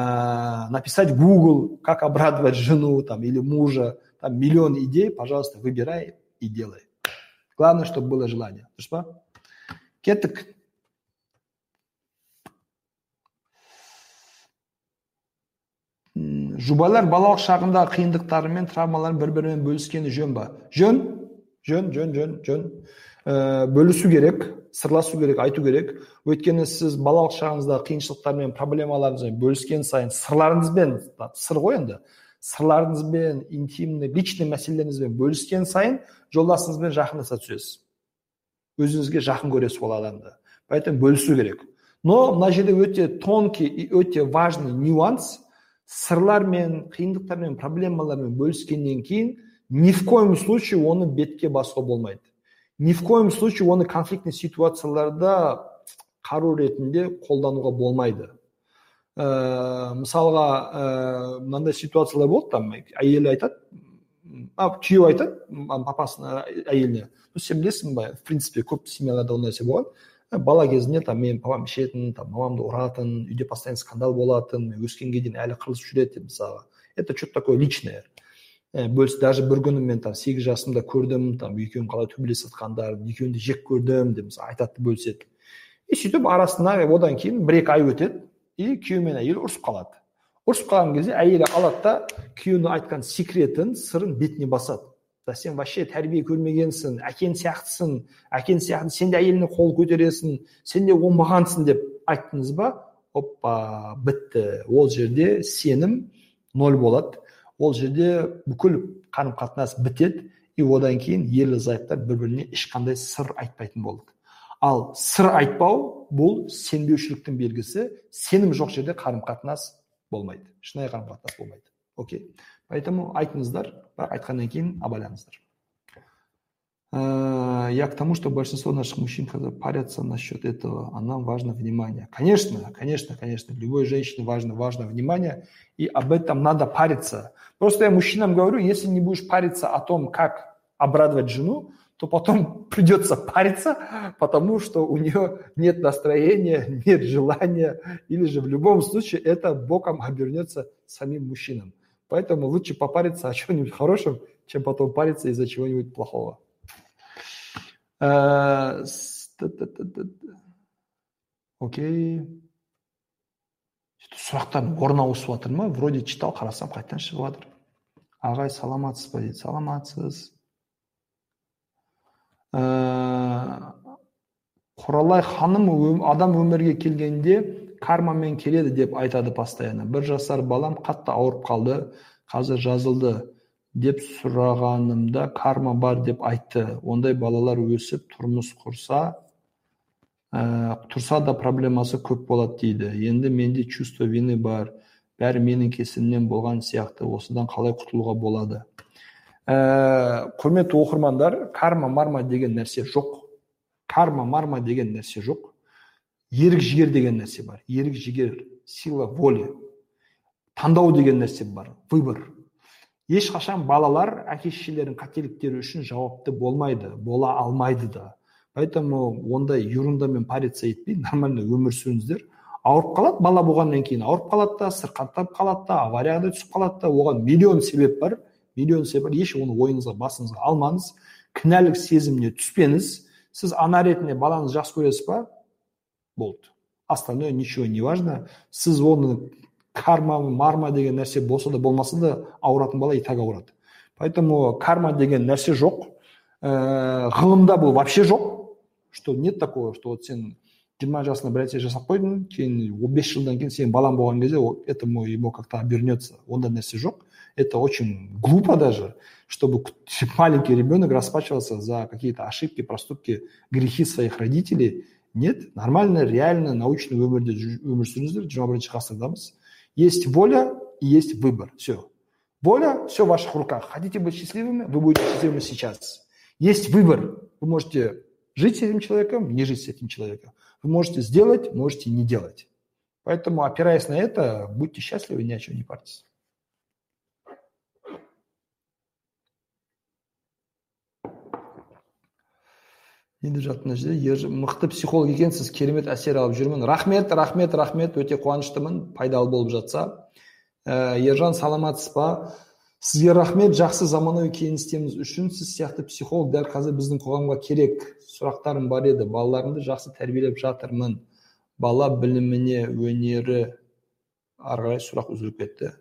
написать в Google, как обрадовать жену там, или мужа. Там миллион идей, пожалуйста, выбирай и делай. Главное, чтобы было желание. Что? Жұбайлар балалық шағында қиындықтары мен травмаларын бір бірімен бөліскені жөн ба? Жөн жөн жөн жөн жөн. Ә, бөлісу керек сырласу керек айту керек. Өйткені сіз балалық шағыңыздағы қиыншылықтармен проблемаларыңызбен бөліскен сайын сырларыңызбен сыр ғой енді сырларыңызбен интимный личный мәселелеріңізбен бөліскен сайын жолдасыңызбен жақындаса түсесіз. Өзіңізге жақын көресіз ол адамды. Поэтому бөлісу керек. Но мына жерде өте тонкий и өте важный нюанс. Сырлармен қиындықтармен проблемалармен бөліскеннен кейін ни в коем случае оны бетке басуға болмайды. Ни в коем случае оны конфликтный ситуацияларда қару ретінде қолдануға болмайды. Ә, мысалға ә, мынандай ситуациялар болды там әйелі айтады а күйеуі айтады папасына әйеліне сен білесің ба в принципе көп семьяларда ондай нәрсе болған. Бала кезінде там менің папам ішетін там мамамды ұратын үйде постоянно скандал болатын өскенге дейін әлі қырылысып жүреді деп мысалға. Это что то такое личное. Ә, бөліс даже бір күні мен там сегіз жасымда көрдім там екеуің қалай төбелесіп жатқандарын екеуін де жек көрдім деп мысалы айтады бөліседі. И сөйтіп арасында одан кейін бір екі ай өтеді и күйеу мен әйел ұрысып қалады. Ұрысып қалған кезде әйелі алады да күйеуінің айтқан секретін сырын бетіне басады. Сен вообще тәрбие көрмегенсің әкең сияқтысың әкең сияқты сен де әйеліңе қол көтересің сен де оңбағансың деп айттыңыз ба? Оппа бітті. Ол жерде сенім ноль болады. Ол жерде бүкіл қарым қатынас бітеді. И одан кейін ерлі зайыптылар бір біріне ешқандай сыр айтпайтын болды. Ал сыр айтпау бұл сенбеушіліктің белгісі. Сенім жоқ жерде қарым қатынас болмайды. Шынайы қарым қатынас болмайды. Окей? Поэтому айтыңыздар бірақ айтқаннан кейін абайлаңыздар. Я к тому что большинство наших мужчин парятся насчет этого а нам важно внимание. Конечно конечно конечно любой женщине важно важно внимание и об этом надо париться. Просто я мужчинам говорю если не будешь париться о том как обрадовать жену то потом придется париться, потому что у нее нет настроения, нет желания, или же в любом случае это боком обернется самим мужчинам. Поэтому лучше попариться о чем-нибудь хорошем, чем потом париться из-за чего-нибудь плохого. Э, окей. Сұрақтардың орын ауысып жатыр ма? Вроде читал қарасам қайтадан шығып жатыр. Ағай саламатсыз ба дейді? Саламатсыз. Ә, құралай ханым адам өмірге келгенде кармамен келеді деп айтады постоянно. Бір жасар балам қатты ауырып қалды қазір жазылды деп сұрағанымда карма бар деп айтты. Ондай балалар өсіп тұрмыс құрса ә, тұрса да проблемасы көп болады дейді. Енді менде чувство вины бар бәрі менің кесімнен болған сияқты осыдан қалай құтылуға болады? Ә, құрметті оқырмандар карма марма деген нәрсе жоқ. Карма марма деген нәрсе жоқ. Ерік жігер деген нәрсе бар. Ерік жігер сила воли таңдау деген нәрсе бар выбор. Ешқашан балалар әке шешелерінің қателіктері үшін жауапты болмайды бола алмайды да. Поэтому ондай ерундамен париться етпей нормально өмір сүріңіздер. Ауырып қалады бала болғаннан кейін ауырып қалады да сырқаттанып қалады да аварияға түсіп қалады да. Оған миллион себеп бар. Миллион себеп бар. Еш оны ойыңызға басыңызға алмаңыз. Кінәлік сезіміне түспеңіз. Сіз ана ретінде балаңызды жақсы көресіз ба? болды остальное ничего не важно сіз оны карма марма деген нәрсе болса да болмаса да ауыратын бала и так ауырады поэтому карма деген нәрсе жоқ ә, ғылымда бұл вообще жоқ что нет такого что вот сен жиырма жасында бір нәрсе жасап қойдың кейін он бес жылдан кейін сенің балаң болған кезде этому ему как то обернется ондай нәрсе жоқ это очень глупо даже чтобы маленький ребенок расплачивался за какие-то ошибки проступки грехи своих родителей нет нормально реально научный өмірде өмір сүріңіздер жиырма бірінші ғасырдамыз есть воля и есть выбор все воля все в ваших руках хотите быть счастливыми вы будете счастливыми сейчас есть выбор вы можете жить с этим человеком не жить с этим человеком вы можете сделать можете не делать поэтому опираясь на это будьте счастливы ни о чем не парьтесь Енді мына жерде мықты психолог екенсіз керемет әсер алып жүрмін. Рахмет рахмет рахмет. Өте қуаныштымын пайдалы болып жатса. Ә, ержан саламатсыз ба? Сізге рахмет жақсы заманауи кеңестеріңіз үшін. Сіз сияқты психолог дәл қазір біздің қоғамға керек сұрақтарым бар еді. Балаларымды жақсы тәрбиелеп жатырмын. Бала біліміне өнері ары қарай сұрақ үзіліп кетті.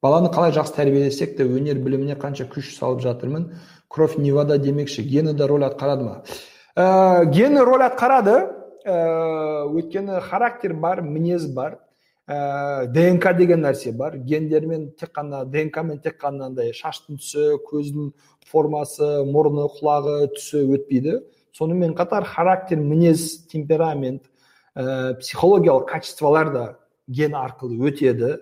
Баланы қалай жақсы тәрбиелесек те өнер біліміне қанша күш салып жатырмын? Кровь не вода демекші гені де роль атқарады ма? Ә, гені роль атқарады ә, өйткені характер бар мінез бар ә, днк деген нәрсе бар. Гендермен тек қана днкмен тек қана андай шаштың түсі көздің формасы мұрны құлағы түсі өтпейді. Сонымен қатар характер мінез темперамент ә, психологиялық качестволар да ген арқылы өтеді.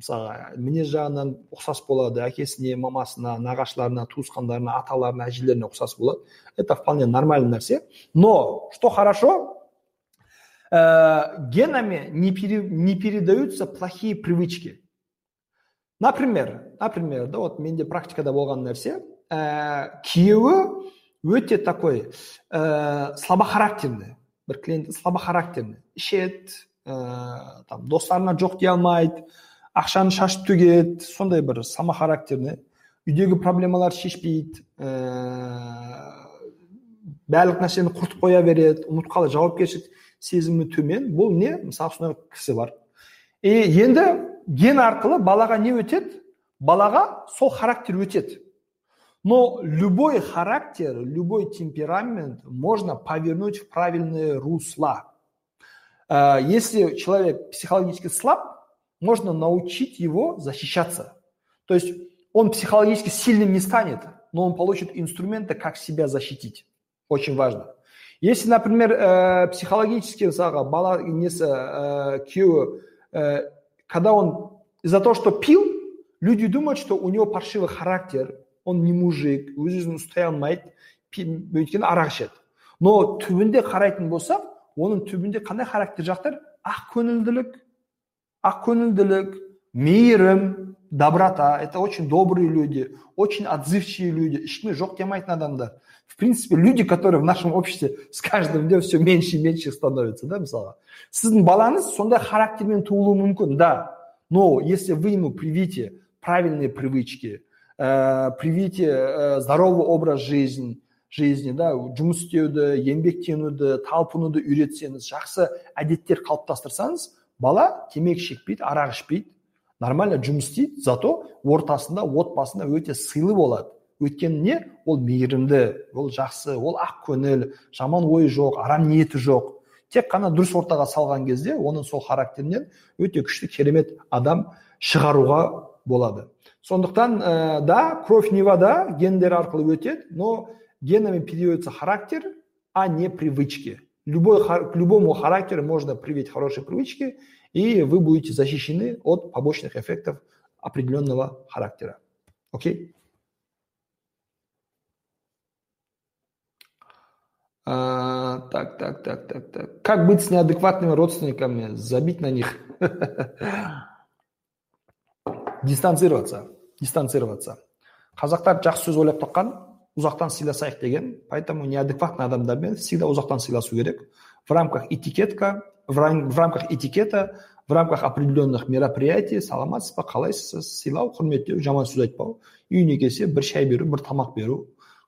Мысалға мінез жағынан ұқсас болады әкесіне мамасына нағашыларына туысқандарына аталарына әжелеріне ұқсас болады. Это вполне нормальный нәрсе. Но что хорошо ә, генами не, пере, не передаются плохие привычки. Например например да вот менде практикада болған нәрсе ә, күйеуі өте такой ә, слабохарактерный. Бір клиент слабохарактерный. Ішеді ә, там достарына жоқ дей алмайды. Ақшаны шашып төгеді сондай бір характерный үйдегі проблемаларды шешпейді ә, барлық нәрсені құртып қоя береді ұмытып қалады жауапкершілік сезімі төмен бұл не мысалы сондай кісі бар и енді ген арқылы балаға не өтеді балаға сол характер өтеді но любой характер любой темперамент можно повернуть в правильное русло если человек психологически слаб можно научить его защищаться. То есть он психологически сильным не станет, но он получит инструменты, как себя защитить. Очень важно. Если, например, э, психологически мысалға бала несі ә, күйеуі ә, когда он из-за того что пил люди думают что у него паршивый характер он не мужик өз өзін ұстай алмайды өйткені арақ ішеді но түбінде қарайтын болсақ оның түбінде қандай характер жақтар ақ көңілділік ақкөңілділік мейірім доброта это очень добрые люди очень отзывчивые люди. Ешкімге жоқ демайтын адамдар в принципе люди которые в нашем обществе с каждым днем все меньше и меньше становятся да мысалға сіздің балаңыз сондай характермен туылуы мүмкін да. Но если вы ему привите правильные привычки ә, привите ә, здоровый образ жизни жизни да жұмыс істеуді еңбектенуді талпынуды үйретсеңіз жақсы әдеттер қалыптастырсаңыз бала темекі шекпейді арақ ішпейді. Нормально жұмыс істейді зато ортасында отбасында өте сыйлы болады. Өйткені не? Ол мейірімді ол жақсы ол ақ көңіл жаман ойы жоқ арам ниеті жоқ. Тек қана дұрыс ортаға салған кезде оның сол характерінен өте күшті керемет адам шығаруға болады. Сондықтан ә, да кровь не вода гендер арқылы өтеді но генами передается характер а не привычки. Любой, к любому характеру можно привить хорошие привычки, и вы будете защищены от побочных эффектов определенного характера. Окей? А, так, так, так, так, так. Как быть с неадекватными родственниками? Забить на них? Дистанцироваться. Дистанцироваться. Қазақтар жақсы сөз ойлап тапқан ұзақтан сыйласайық деген поэтому неадекватный адамдармен всегда ұзақтан сыйласу керек в рамках этикетка в, рамках этикета в рамках определенных мероприятий саламатсыз ба қалайсыз сыйлау құрметтеу жаман сөз айтпау үйіне келсе бір шай беру бір тамақ беру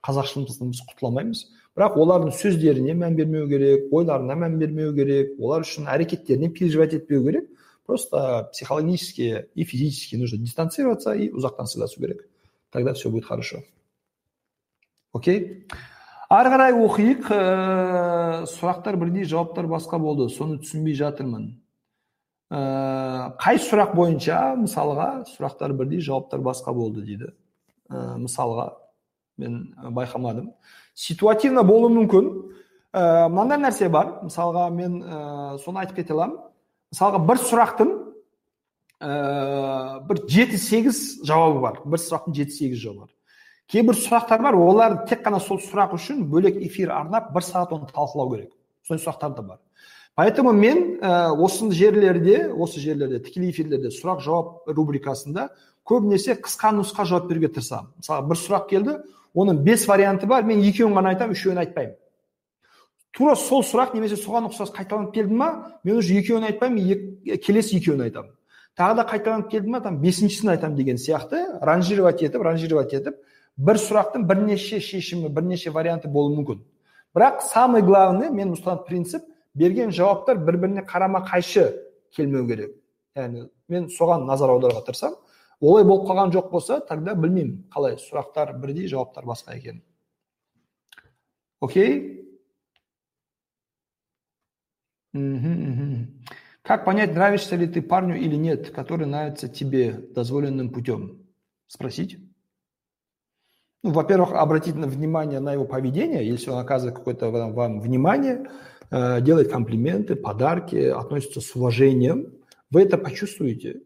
қазақшылығымыздан біз құтыла алмаймыз бірақ олардың сөздеріне мән бермеу керек ойларына мән бермеу керек олар үшін әрекеттеріне переживать етпеу керек просто психологически и физически нужно дистанцироваться и ұзақтан сыйласу керек тогда все будет хорошо. Окей? Ары қарай оқиық. Ә, сұрақтар бірдей жауаптар басқа болды. Соны түсінбей жатырмын. Ә, қай сұрақ бойынша? Мысалға сұрақтар бірдей жауаптар басқа болды дейді. Ә, мысалға мен байқамадым. Ситуативно болуы мүмкін. Ә, мынандай нәрсе бар. Мысалға мен ә, соны айтып кете аламын. Мысалға бір сұрақтың ә, бір жеті сегіз жауабы бар. Бір сұрақтың жеті сегіз жауабы бар. Кейбір сұрақтар бар олар тек қана сол сұрақ үшін бөлек эфир арнап бір сағат оны талқылау керек. Сондай сұрақтар да бар. Поэтому мен ә, осы жерлерде осы жерлерде тікелей эфирлерде сұрақ жауап рубрикасында көбінесе қысқа нұсқа жауап беруге тырысамын. Мысалы бір сұрақ келді оның бес варианты бар мен екеуін ғана айтамын үшеуін айтпаймын. Тура сол сұрақ немесе соған ұқсас қайталанып келді ма мен уже екеуін айтпаймын келесі екеуін айтамын. Тағы да қайталанып келді ма там бесіншісін айтамын деген сияқты. Ранжировать етіп ранжировать етіп бір сұрақтың бірнеше шешімі бірнеше варианты болуы мүмкін бірақ самый главный мен ұстанатын принцип берген жауаптар бір біріне қарама қайшы келмеу керек яғни мен соған назар аударуға тырысамын олай болып қалған жоқ болса тогда білмеймін қалай сұрақтар бірдей жауаптар басқа екен окей как понять нравишься ли ты парню или нет который нравится тебе дозволенным путем спросить? Ну, во-первых, обратить внимание на его поведение, если он оказывает какое-то вам внимание, э, делает комплименты, подарки, относится с уважением, вы это почувствуете.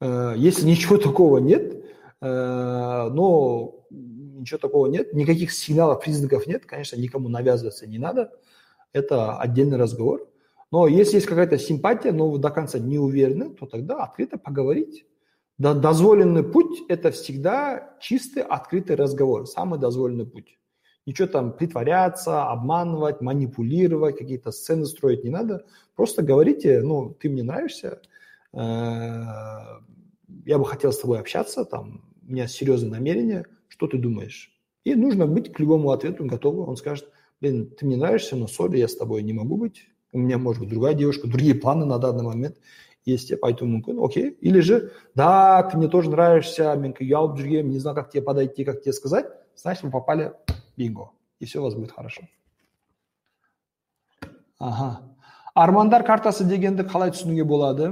Э, если ничего такого нет, э, но ничего такого нет, никаких сигналов, признаков нет, конечно, никому навязываться не надо, это отдельный разговор. Но если есть какая-то симпатия, но вы до конца не уверены, то тогда открыто поговорить. Дозволенный путь – это всегда чистый, открытый разговор, самый дозволенный путь. Ничего там притворяться, обманывать, манипулировать, какие-то сцены строить не надо. Просто говорите, ну, ты мне нравишься, э, я бы хотел с тобой общаться, там, у меня серьезные намерения, что ты думаешь? И нужно быть к любому ответу готовым. Он скажет, блин, ты мне нравишься, но сори, я с тобой не могу быть, у меня может быть другая девушка, другие планы на данный момент – есть деп айтуы мүмкін окей или же да ты мне тоже нравишься мен ұялып жүргенмін не знаю как тебе подойти как тебе сказать значит вы попали бинго и все у вас будет хорошо. Ага. Армандар картасы дегенді қалай түсінуге болады?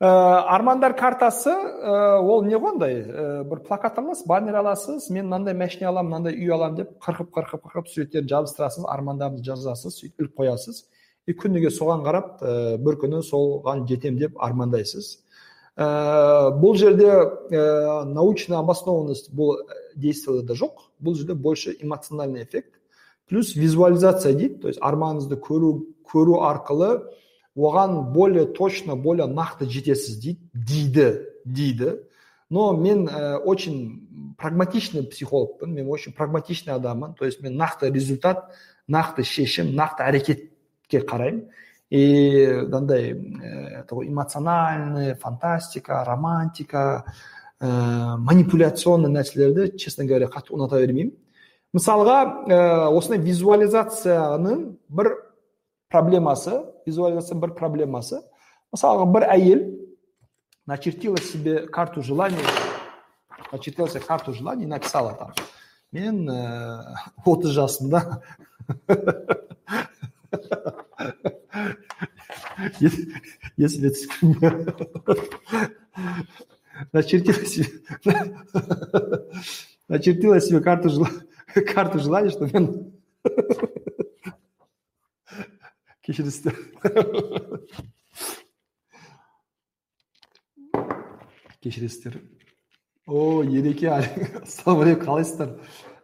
Ә, армандар картасы ә, ол не ғой ә, бір плакат аласыз баннер аласыз мен мынандай машина аламын мынандай үй аламын деп қырқып қырқып қырқып суреттерін жабыстырасыз армандарыңызды жазасыз сөйтіп іліп қоясыз. И күніге соған қарап ә, бір күні соған жетем деп армандайсыз. Ә, бұл жерде ә, научная обоснованность бұл действияда жоқ. Бұл жерде больше эмоциональный эффект плюс визуализация дейді. То есть арманыңызды көру көру арқылы оған более точно более нақты жетесіз дейді дейді дейді. Но мен ә, очень прагматичный психологпын. Мен очень прагматичный адаммын. То есть мен нақты результат нақты шешім нақты әрекет қараймын и мынандай ә, эмоциональный фантастика романтика ә, манипуляционный нәрселерді честно говоря қатты ұната бермеймін мысалға ә, осындай визуализацияның бір проблемасы визуализацияның бір проблемасы мысалға бір әйел начертила себе карту желаний начертила себе карту желаний написала там мен отыз жасымда Если начертила себе, начертила себе карту, карту желаний, что мен кешіріңіздер кешіресіздер о ереке ассалаумағалейкум қалайсыздар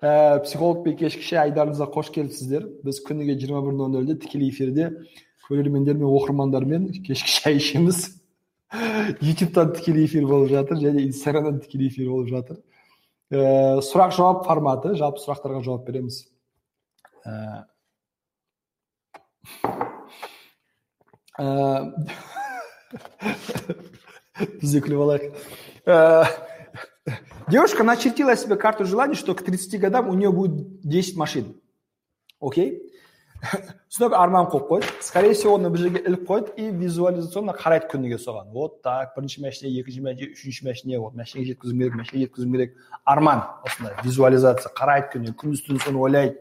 ә, психологпен кешкі шай айдарымызға қош келіпсіздер. Біз күніге жиырма бір нөл нөлде тікелей эфирде көрермендер мен оқырмандармен кешкі шай ішеміз ютубтан тікелей эфир болып жатыр және инстаграмдан тікелей эфир болып жатыр ә, сұрақ жауап форматы жалпы сұрақтарға жауап береміз ә, ә, біз де күліп алайық Девушка начертила себе карту желаний, что к 30 годам у нее будет 10 машин. Окей? түсінік арман қойып қойды скорее всего оны бір жерге іліп қойды и визуализационно қарайды күніге соған. Вот так бірінші машина екінші машина үшінші машина вот машинаға жеткізуім керек машинаға жеткізуім керек. Арман осындай визуализация қарайды күні күндіз түні соны ойлайды.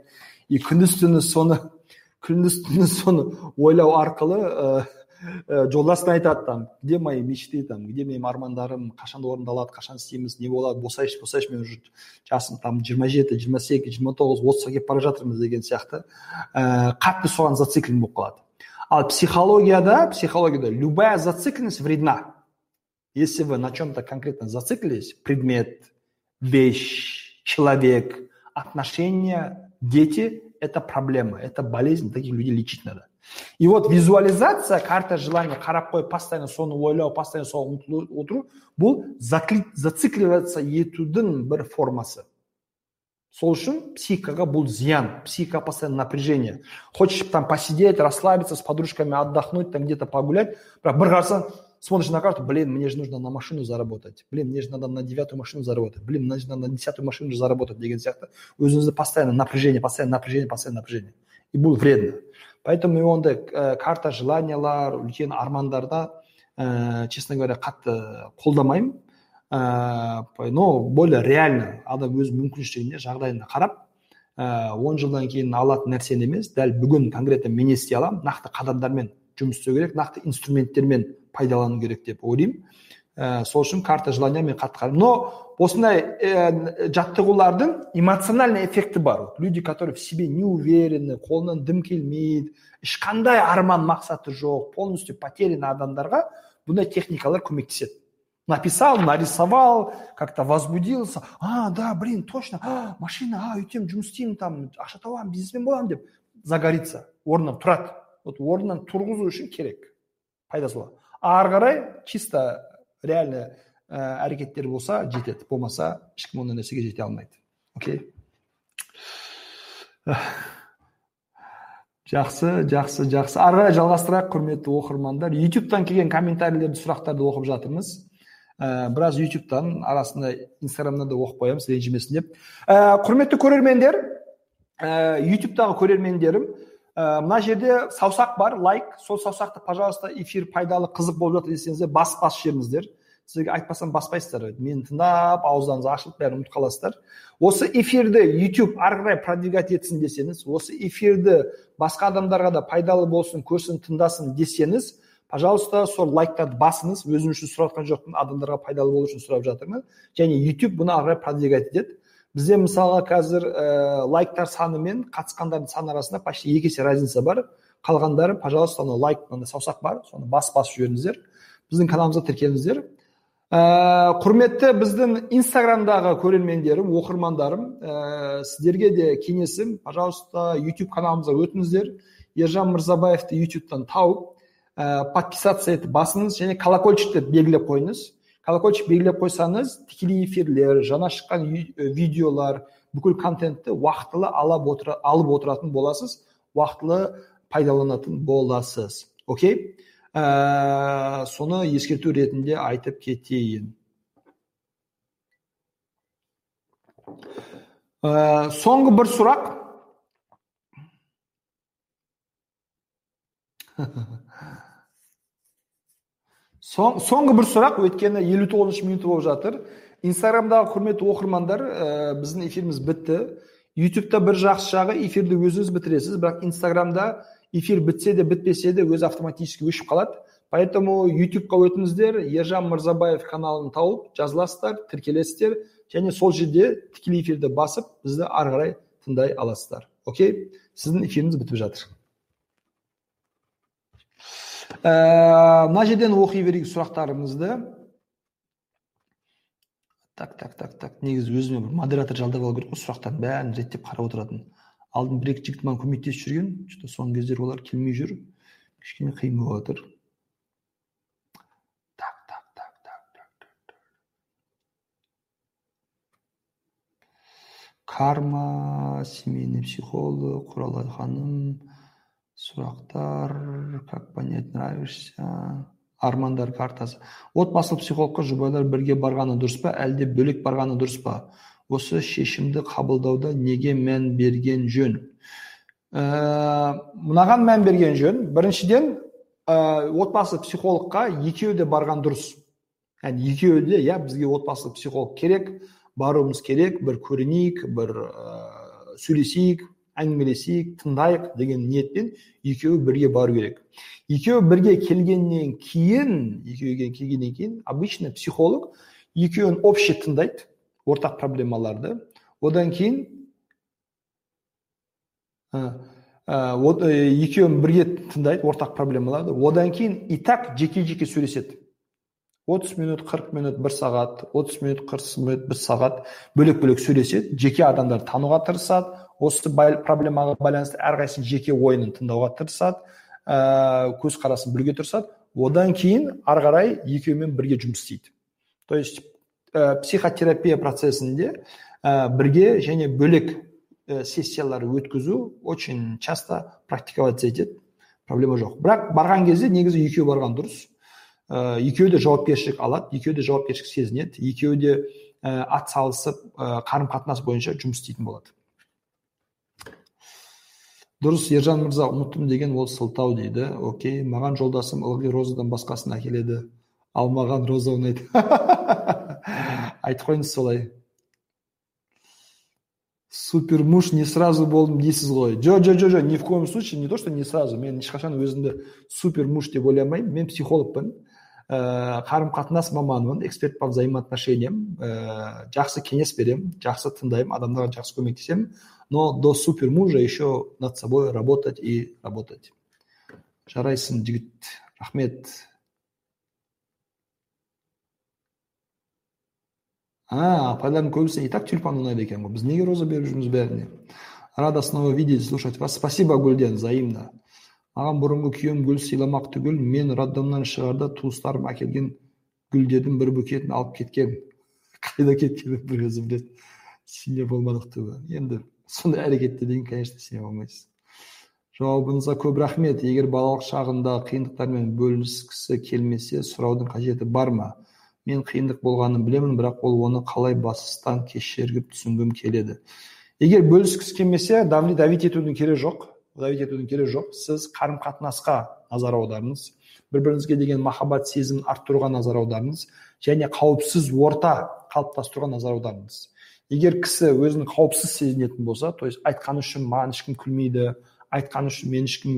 И күндіз түні соны күндіз түні соны ойлау арқылы ә, ә, жолдасына айтады там. Где мои мечты там? Где менің армандарым? Қашан орындалады қашан істейміз? Не болады босайшы босайшы мен уже жасым там жиырма жеті жиырма сегіз жиырма тоғыз отызға келіп бара жатырмыз деген сияқты. Ә, қатты соған зациклен болып қалады. Ал психологияда психологияда любая зацикленность вредна. Если вы на чем-то конкретно зациклились предмет вещь человек отношения дети это проблема это болезнь таких людей лечить надо. и вот визуализация карта желания қарап қойып постоянно соны ойлау постоянно соған ұмтылып отыру бұл зацикливаться етудің бір формасы сол үшін психикаға бұл зиян психика постоянно напряжение хочешь там посидеть расслабиться с подружками отдохнуть там где то погулять бірақ бір қарасаң смотришь на карту блин мне же нужно на машину заработать блин мне же надо на девятую машину заработать блин мне же надо на десятую машину заработать деген сияқты өзіңізді постоянно напряжение постоянно напряжение постоянно напряжение и бұл вредно Поэтому мен ондай ә, карта желаниялар үлкен армандарда ә, честно говоря қатты қолдамаймын. Но более реально адам өз мүмкіншілігіне жағдайына қарап он жылдан кейін алатын нәрсені емес дәл бүгін конкретно мен істей аламын нақты қадамдармен жұмыс істеу керек нақты инструменттермен пайдалану керек деп ойлаймын. Ә, сол үшін карта желания мен қатты но осындай ә, жаттығулардың эмоциональный эффекті бар. Люди которые в себе не уверены қолынан дым келмейді ешқандай арман мақсаты жоқ полностью потерянный адамдарға бұндай техникалар көмектеседі. Написал нарисовал как то возбудился. А да блин точно! А, машина а өйтемін жұмыс істеймін там ақша табамын бизнесмен боламын деп загорится. Орнынан тұрады. Вот орнынан тұрғызу үшін керек. Пайдасы болады ары қарай чисто реально ә, әрекеттер болса жетеді. Болмаса ешкім ондай нәрсеге жете алмайды. Окей? Жақсы жақсы жақсы. Ары қарай жалғастырайық құрметті оқырмандар. Ютубтан келген комментарийлерді сұрақтарды оқып жатырмыз. Ә, біраз ютубтан арасында инстаграмнан да оқып қоямыз ренжімесін деп. Ә, құрметті көрермендер ә, ютубтағы көрермендерім ә, мына жерде саусақ бар лайк. Сол саусақты пожалуйста эфир пайдалы қызық болып жатыр десеңіздер бас басып жіберіңіздер. Сізге айтпасам баспайсыздар. Мені тыңдап ауыздарыңыз ашылып бәрін ұмытып қаласыздар. Осы эфирді YouTube ары қарай продвигать етсін десеңіз осы эфирді басқа адамдарға да пайдалы болсын көрсін тыңдасын десеңіз пожалуйста сол лайктарды басыңыз. Өзім үшін сұрап жатқан жоқпын адамдарға пайдалы болу үшін сұрап жатырмын. Және YouTube бұны ары қарай продвигать етеді. Бізде мысалға қазір ә, лайктар саны мен қатысқандардың саны арасында почти екі есе разница бар. Қалғандары пожалуйста ана лайк мынандай саусақ бар соны басып басып жіберіңіздер. Біздің каналымызға тіркеліңіздер. Ә, құрметті біздің инстаграмдағы көрермендерім оқырмандарым ә, сіздерге де кеңесім пожалуйста YouTube каналымызға өтіңіздер. Ержан мырзабаевты ютубтан тауып ә, подписаться етіп басыңыз және колокольчикті белгілеп қойыңыз. Колокольчик белгілеп қойсаңыз тікелей эфирлер жаңа шыққан видеолар бүкіл контентті уақытылы алып, отыра, алып отыратын боласыз уақытылы пайдаланатын боласыз. Окей? Ә, соны ескерту ретінде айтып кетейін. Ә, соңғы бір сұрақ. Соң, соңғы бір сұрақ өйткені 59 минут болып жатыр. Инстаграмдағы құрметті оқырмандар ә, біздің эфиріміз бітті. Ютубта бір жақсы жағы эфирді өзіңіз бітіресіз бірақ инстаграмда эфир бітсе де бітпесе де өзі автоматически өшіп қалады. Поэтому ютубқа өтіңіздер. Ержан мырзабаев каналын тауып жазыласыздар тіркелесіздер. Және сол жерде тікелей эфирді басып бізді ары қарай тыңдай аласыздар. Окей? Сіздің эфиріңіз бітіп жатыр. Мына жерден оқи берейік сұрақтарымызды. Так так так так. Негізі өзіме бір модератор жалдап алу керек қой сұрақтардың бәрін реттеп қарап отыратын. Алдын бір екі жігіт маған көмектесіп жүрген. Что то соңғы кездері олар келмей жүр. Кішкене қиын болып жатыр так так так так так карма семейный психолог құралай ханым. Сұрақтар как понять нравишься? Армандар картасы. Отбасылық психологқа жұбайлар бірге барғаны дұрыс па әлде бөлек барғаны дұрыс па? Осы шешімді қабылдауда неге мән берген жөн? Ә, мынаған мән берген жөн. Біріншіден ә, отбасы психологқа екеуі де барған дұрыс. Яғни екеуі де иә бізге отбасы психолог керек баруымыз керек. Бір көрінейік бір ә, сөйлесейік. Әңгімелесейік тыңдайық деген ниетпен екеуі бірге бару керек. Екеуі бірге келгеннен кейін екеуі келгеннен кейін обычно психолог екеуін общий тыңдайды ортақ проблемаларды. Одан кейін екеуін бірге тыңдайды ортақ проблемаларды. Одан кейін и так жеке жеке сөйлеседі. 30 минут 40 минут бір сағат 30 минут 40 минут бір сағат бөлек бөлек сөйлеседі. Жеке адамдарды тануға тырысады осы проблемаға байланысты әрқайсысының жеке ойынын тыңдауға тырысады ә, көзқарасын білуге тырысады. Одан кейін ары қарай екеуімен бірге жұмыс істейді. То есть ә, психотерапия процесінде ә, бірге және бөлек ә, сессиялар өткізу очень часто практиковаться етеді. Проблема жоқ. Бірақ барған кезде негізі екеуі барған дұрыс. Ә, екеуі де жауапкершілік алады екеуі де жауапкершілік сезінеді екеуі де ә, ат салысып ә, қарым қатынас бойынша жұмыс істейтін болады. Дұрыс ержан мырза ұмыттым деген ол сылтау дейді. Окей маған жолдасым ылғи розадан басқасын әкеледі. Ал маған роза ұнайды айтып қойыңыз солай. Супер муж не сразу болдым дейсіз ғой. Жо жо жо жо ни в коем случае не то что не сразу. Мен ешқашан өзімді супер муж деп ойламаймын. Мен психологпын. Қарым қатынас маманымын эксперт по взаимоотношениям. Ә, жақсы кеңес беремін жақсы тыңдаймын адамдарға жақсы көмектесемін. Но до супер мужа еще над собой работать и работать. Жарайсың жігіт. Рахмет. А апайлардың көбісі и так тюльпан ұнайды екен ғой біз неге роза беріп жүрміз бәріне? Рада снова видеть слушать вас. Спасибо гүлден взаимно. Маған бұрынғы күйеуім гүл сыйламақ түгіл мен роддомнан шығарда туыстарым әкелген гүлдердің бір букетін алып кеткен. Қайда кеткенін бір өзі біледі. Сене болмадық түбі. Енді сондай әрекетте дейін конечно сене алмайсыз. Жауабыңызға көп рахмет. Егер балалық шағында қиындықтармен бөліскісі келмесе сұраудың қажеті бар ма? Мен қиындық болғанын білемін бірақ ол оны қалай бастан кешіріп түсінгім келеді. Егер бөліскісі келмесе давить етудің керегі жоқ. Давить етудің керегі жоқ. Сіз қарым қатынасқа назар аударыңыз. Бір біріңізге деген махаббат сезімін арттыруға назар аударыңыз. Және қауіпсіз орта қалыптастыруға назар аударыңыз. Егер кісі өзін қауіпсіз сезінетін болса то есть айтқаны үшін маған ешкім күлмейді айтқаны үшін мені ешкім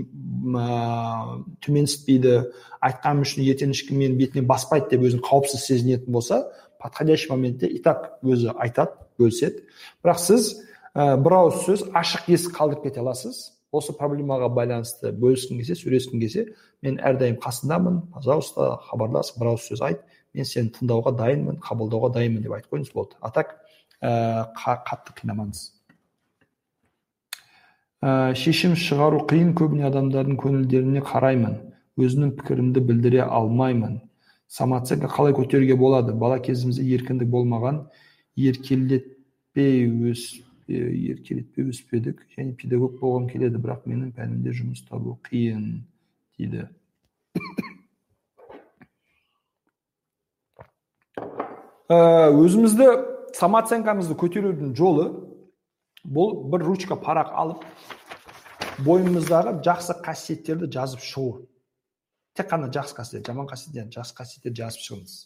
ә, төменсітпейді айтқаным үшін ертең ешкім менің бетіме баспайды деп өзін қауіпсіз сезінетін болса подходящий моментте и так өзі айтады бөліседі. Бірақ сіз ә, бір ауыз сөз ашық есік қалдырып кете аласыз. Осы проблемаға байланысты бөліскің келсе сөйлескің келсе мен әрдайым қасыңдамын пожалуйста хабарлас бір ауыз сөз айт мен сені тыңдауға дайынмын қабылдауға дайынмын деп айтып қойыңыз болды а так ә, қатты қинамаңыз. Ә, шешім шығару қиын көбіне адамдардың көңілдеріне қараймын өзімнің пікірімді білдіре алмаймын. Самооценка қалай көтеруге болады? Бала кезімізде еркіндік болмаған еркелетпей өс еркелетпей өспедік және педагог болғым келеді бірақ менің пәнімде жұмыс табу қиын дейді. Ә, өзімізді самооценкамызды көтерудің жолы бұл бір ручка парақ алып бойымыздағы жақсы қасиеттерді жазып шығу. Тек қана жақсы қасиет жаман қасиет жақсы қасиеттерді жазып шығыңыз.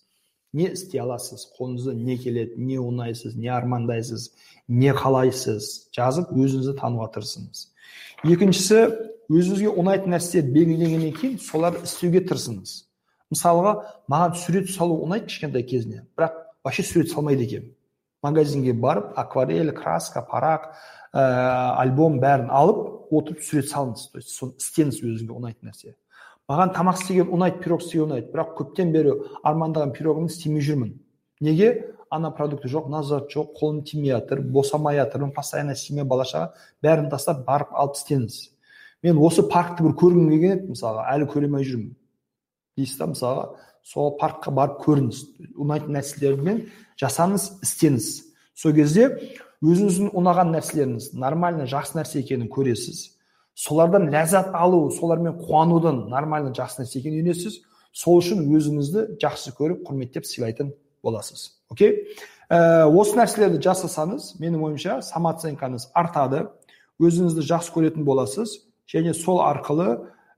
Не істей аласыз қолыңызда не келеді не ұнайсыз не армандайсыз не қалайсыз жазып өзіңізді тануға тырысыңыз. Екіншісі өзіңізге ұнайтын нәрселер белгіленгеннен кейін соларды істеуге тырысыңыз. Мысалға маған сурет салу ұнайды кішкентай кезінен бірақ вообще сурет салмайды екенмін. Магазинге барып акварель краска парақ ә, альбом бәрін алып отырып сурет салыңыз. То есть соны істеңіз өзіңізге ұнайтын нәрсе. Маған тамақ істеген ұнайды пирог істеген ұнайды. Бірақ көптен бері армандаған пирогымды істемей жүрмін. Неге? Ана продукты жоқ мына зат жоқ қолым тимей жатыр босамай жатырмын постоянно семья бала шаға бәрін тастап барып алып істеңіз мен осы паркті бір көргім келген еді мысалға әлі көре алмай жүрмін. Дейсіз да мысалға сол паркқа барып көріңіз. Ұнайтын нәрселермен жасаңыз істеңіз. Сол кезде өзіңіздің ұнаған нәрселеріңіз нормально жақсы нәрсе екенін көресіз. Солардан ләззат алу солармен қуанудың нормально жақсы нәрсе екенін үйренесіз. Сол үшін өзіңізді жақсы көріп құрметтеп сыйлайтын боласыз. Окей? Ә, осы нәрселерді жасасаңыз менің ойымша самооценкаңыз артады өзіңізді жақсы көретін боласыз және сол арқылы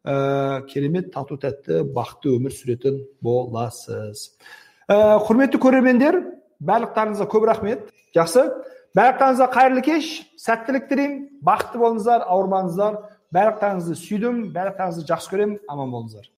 ә, керемет тату тәтті бақытты өмір сүретін боласыз. Ә, құрметті көрермендер барлықтарыңызға көп рахмет. Жақсы? Барлықтарыңызға қайырлы кеш сәттілік тілеймін бақытты болыңыздар ауырмаңыздар барлықтарыңызды сүйдім барлықтарыңызды жақсы көремін аман болыңыздар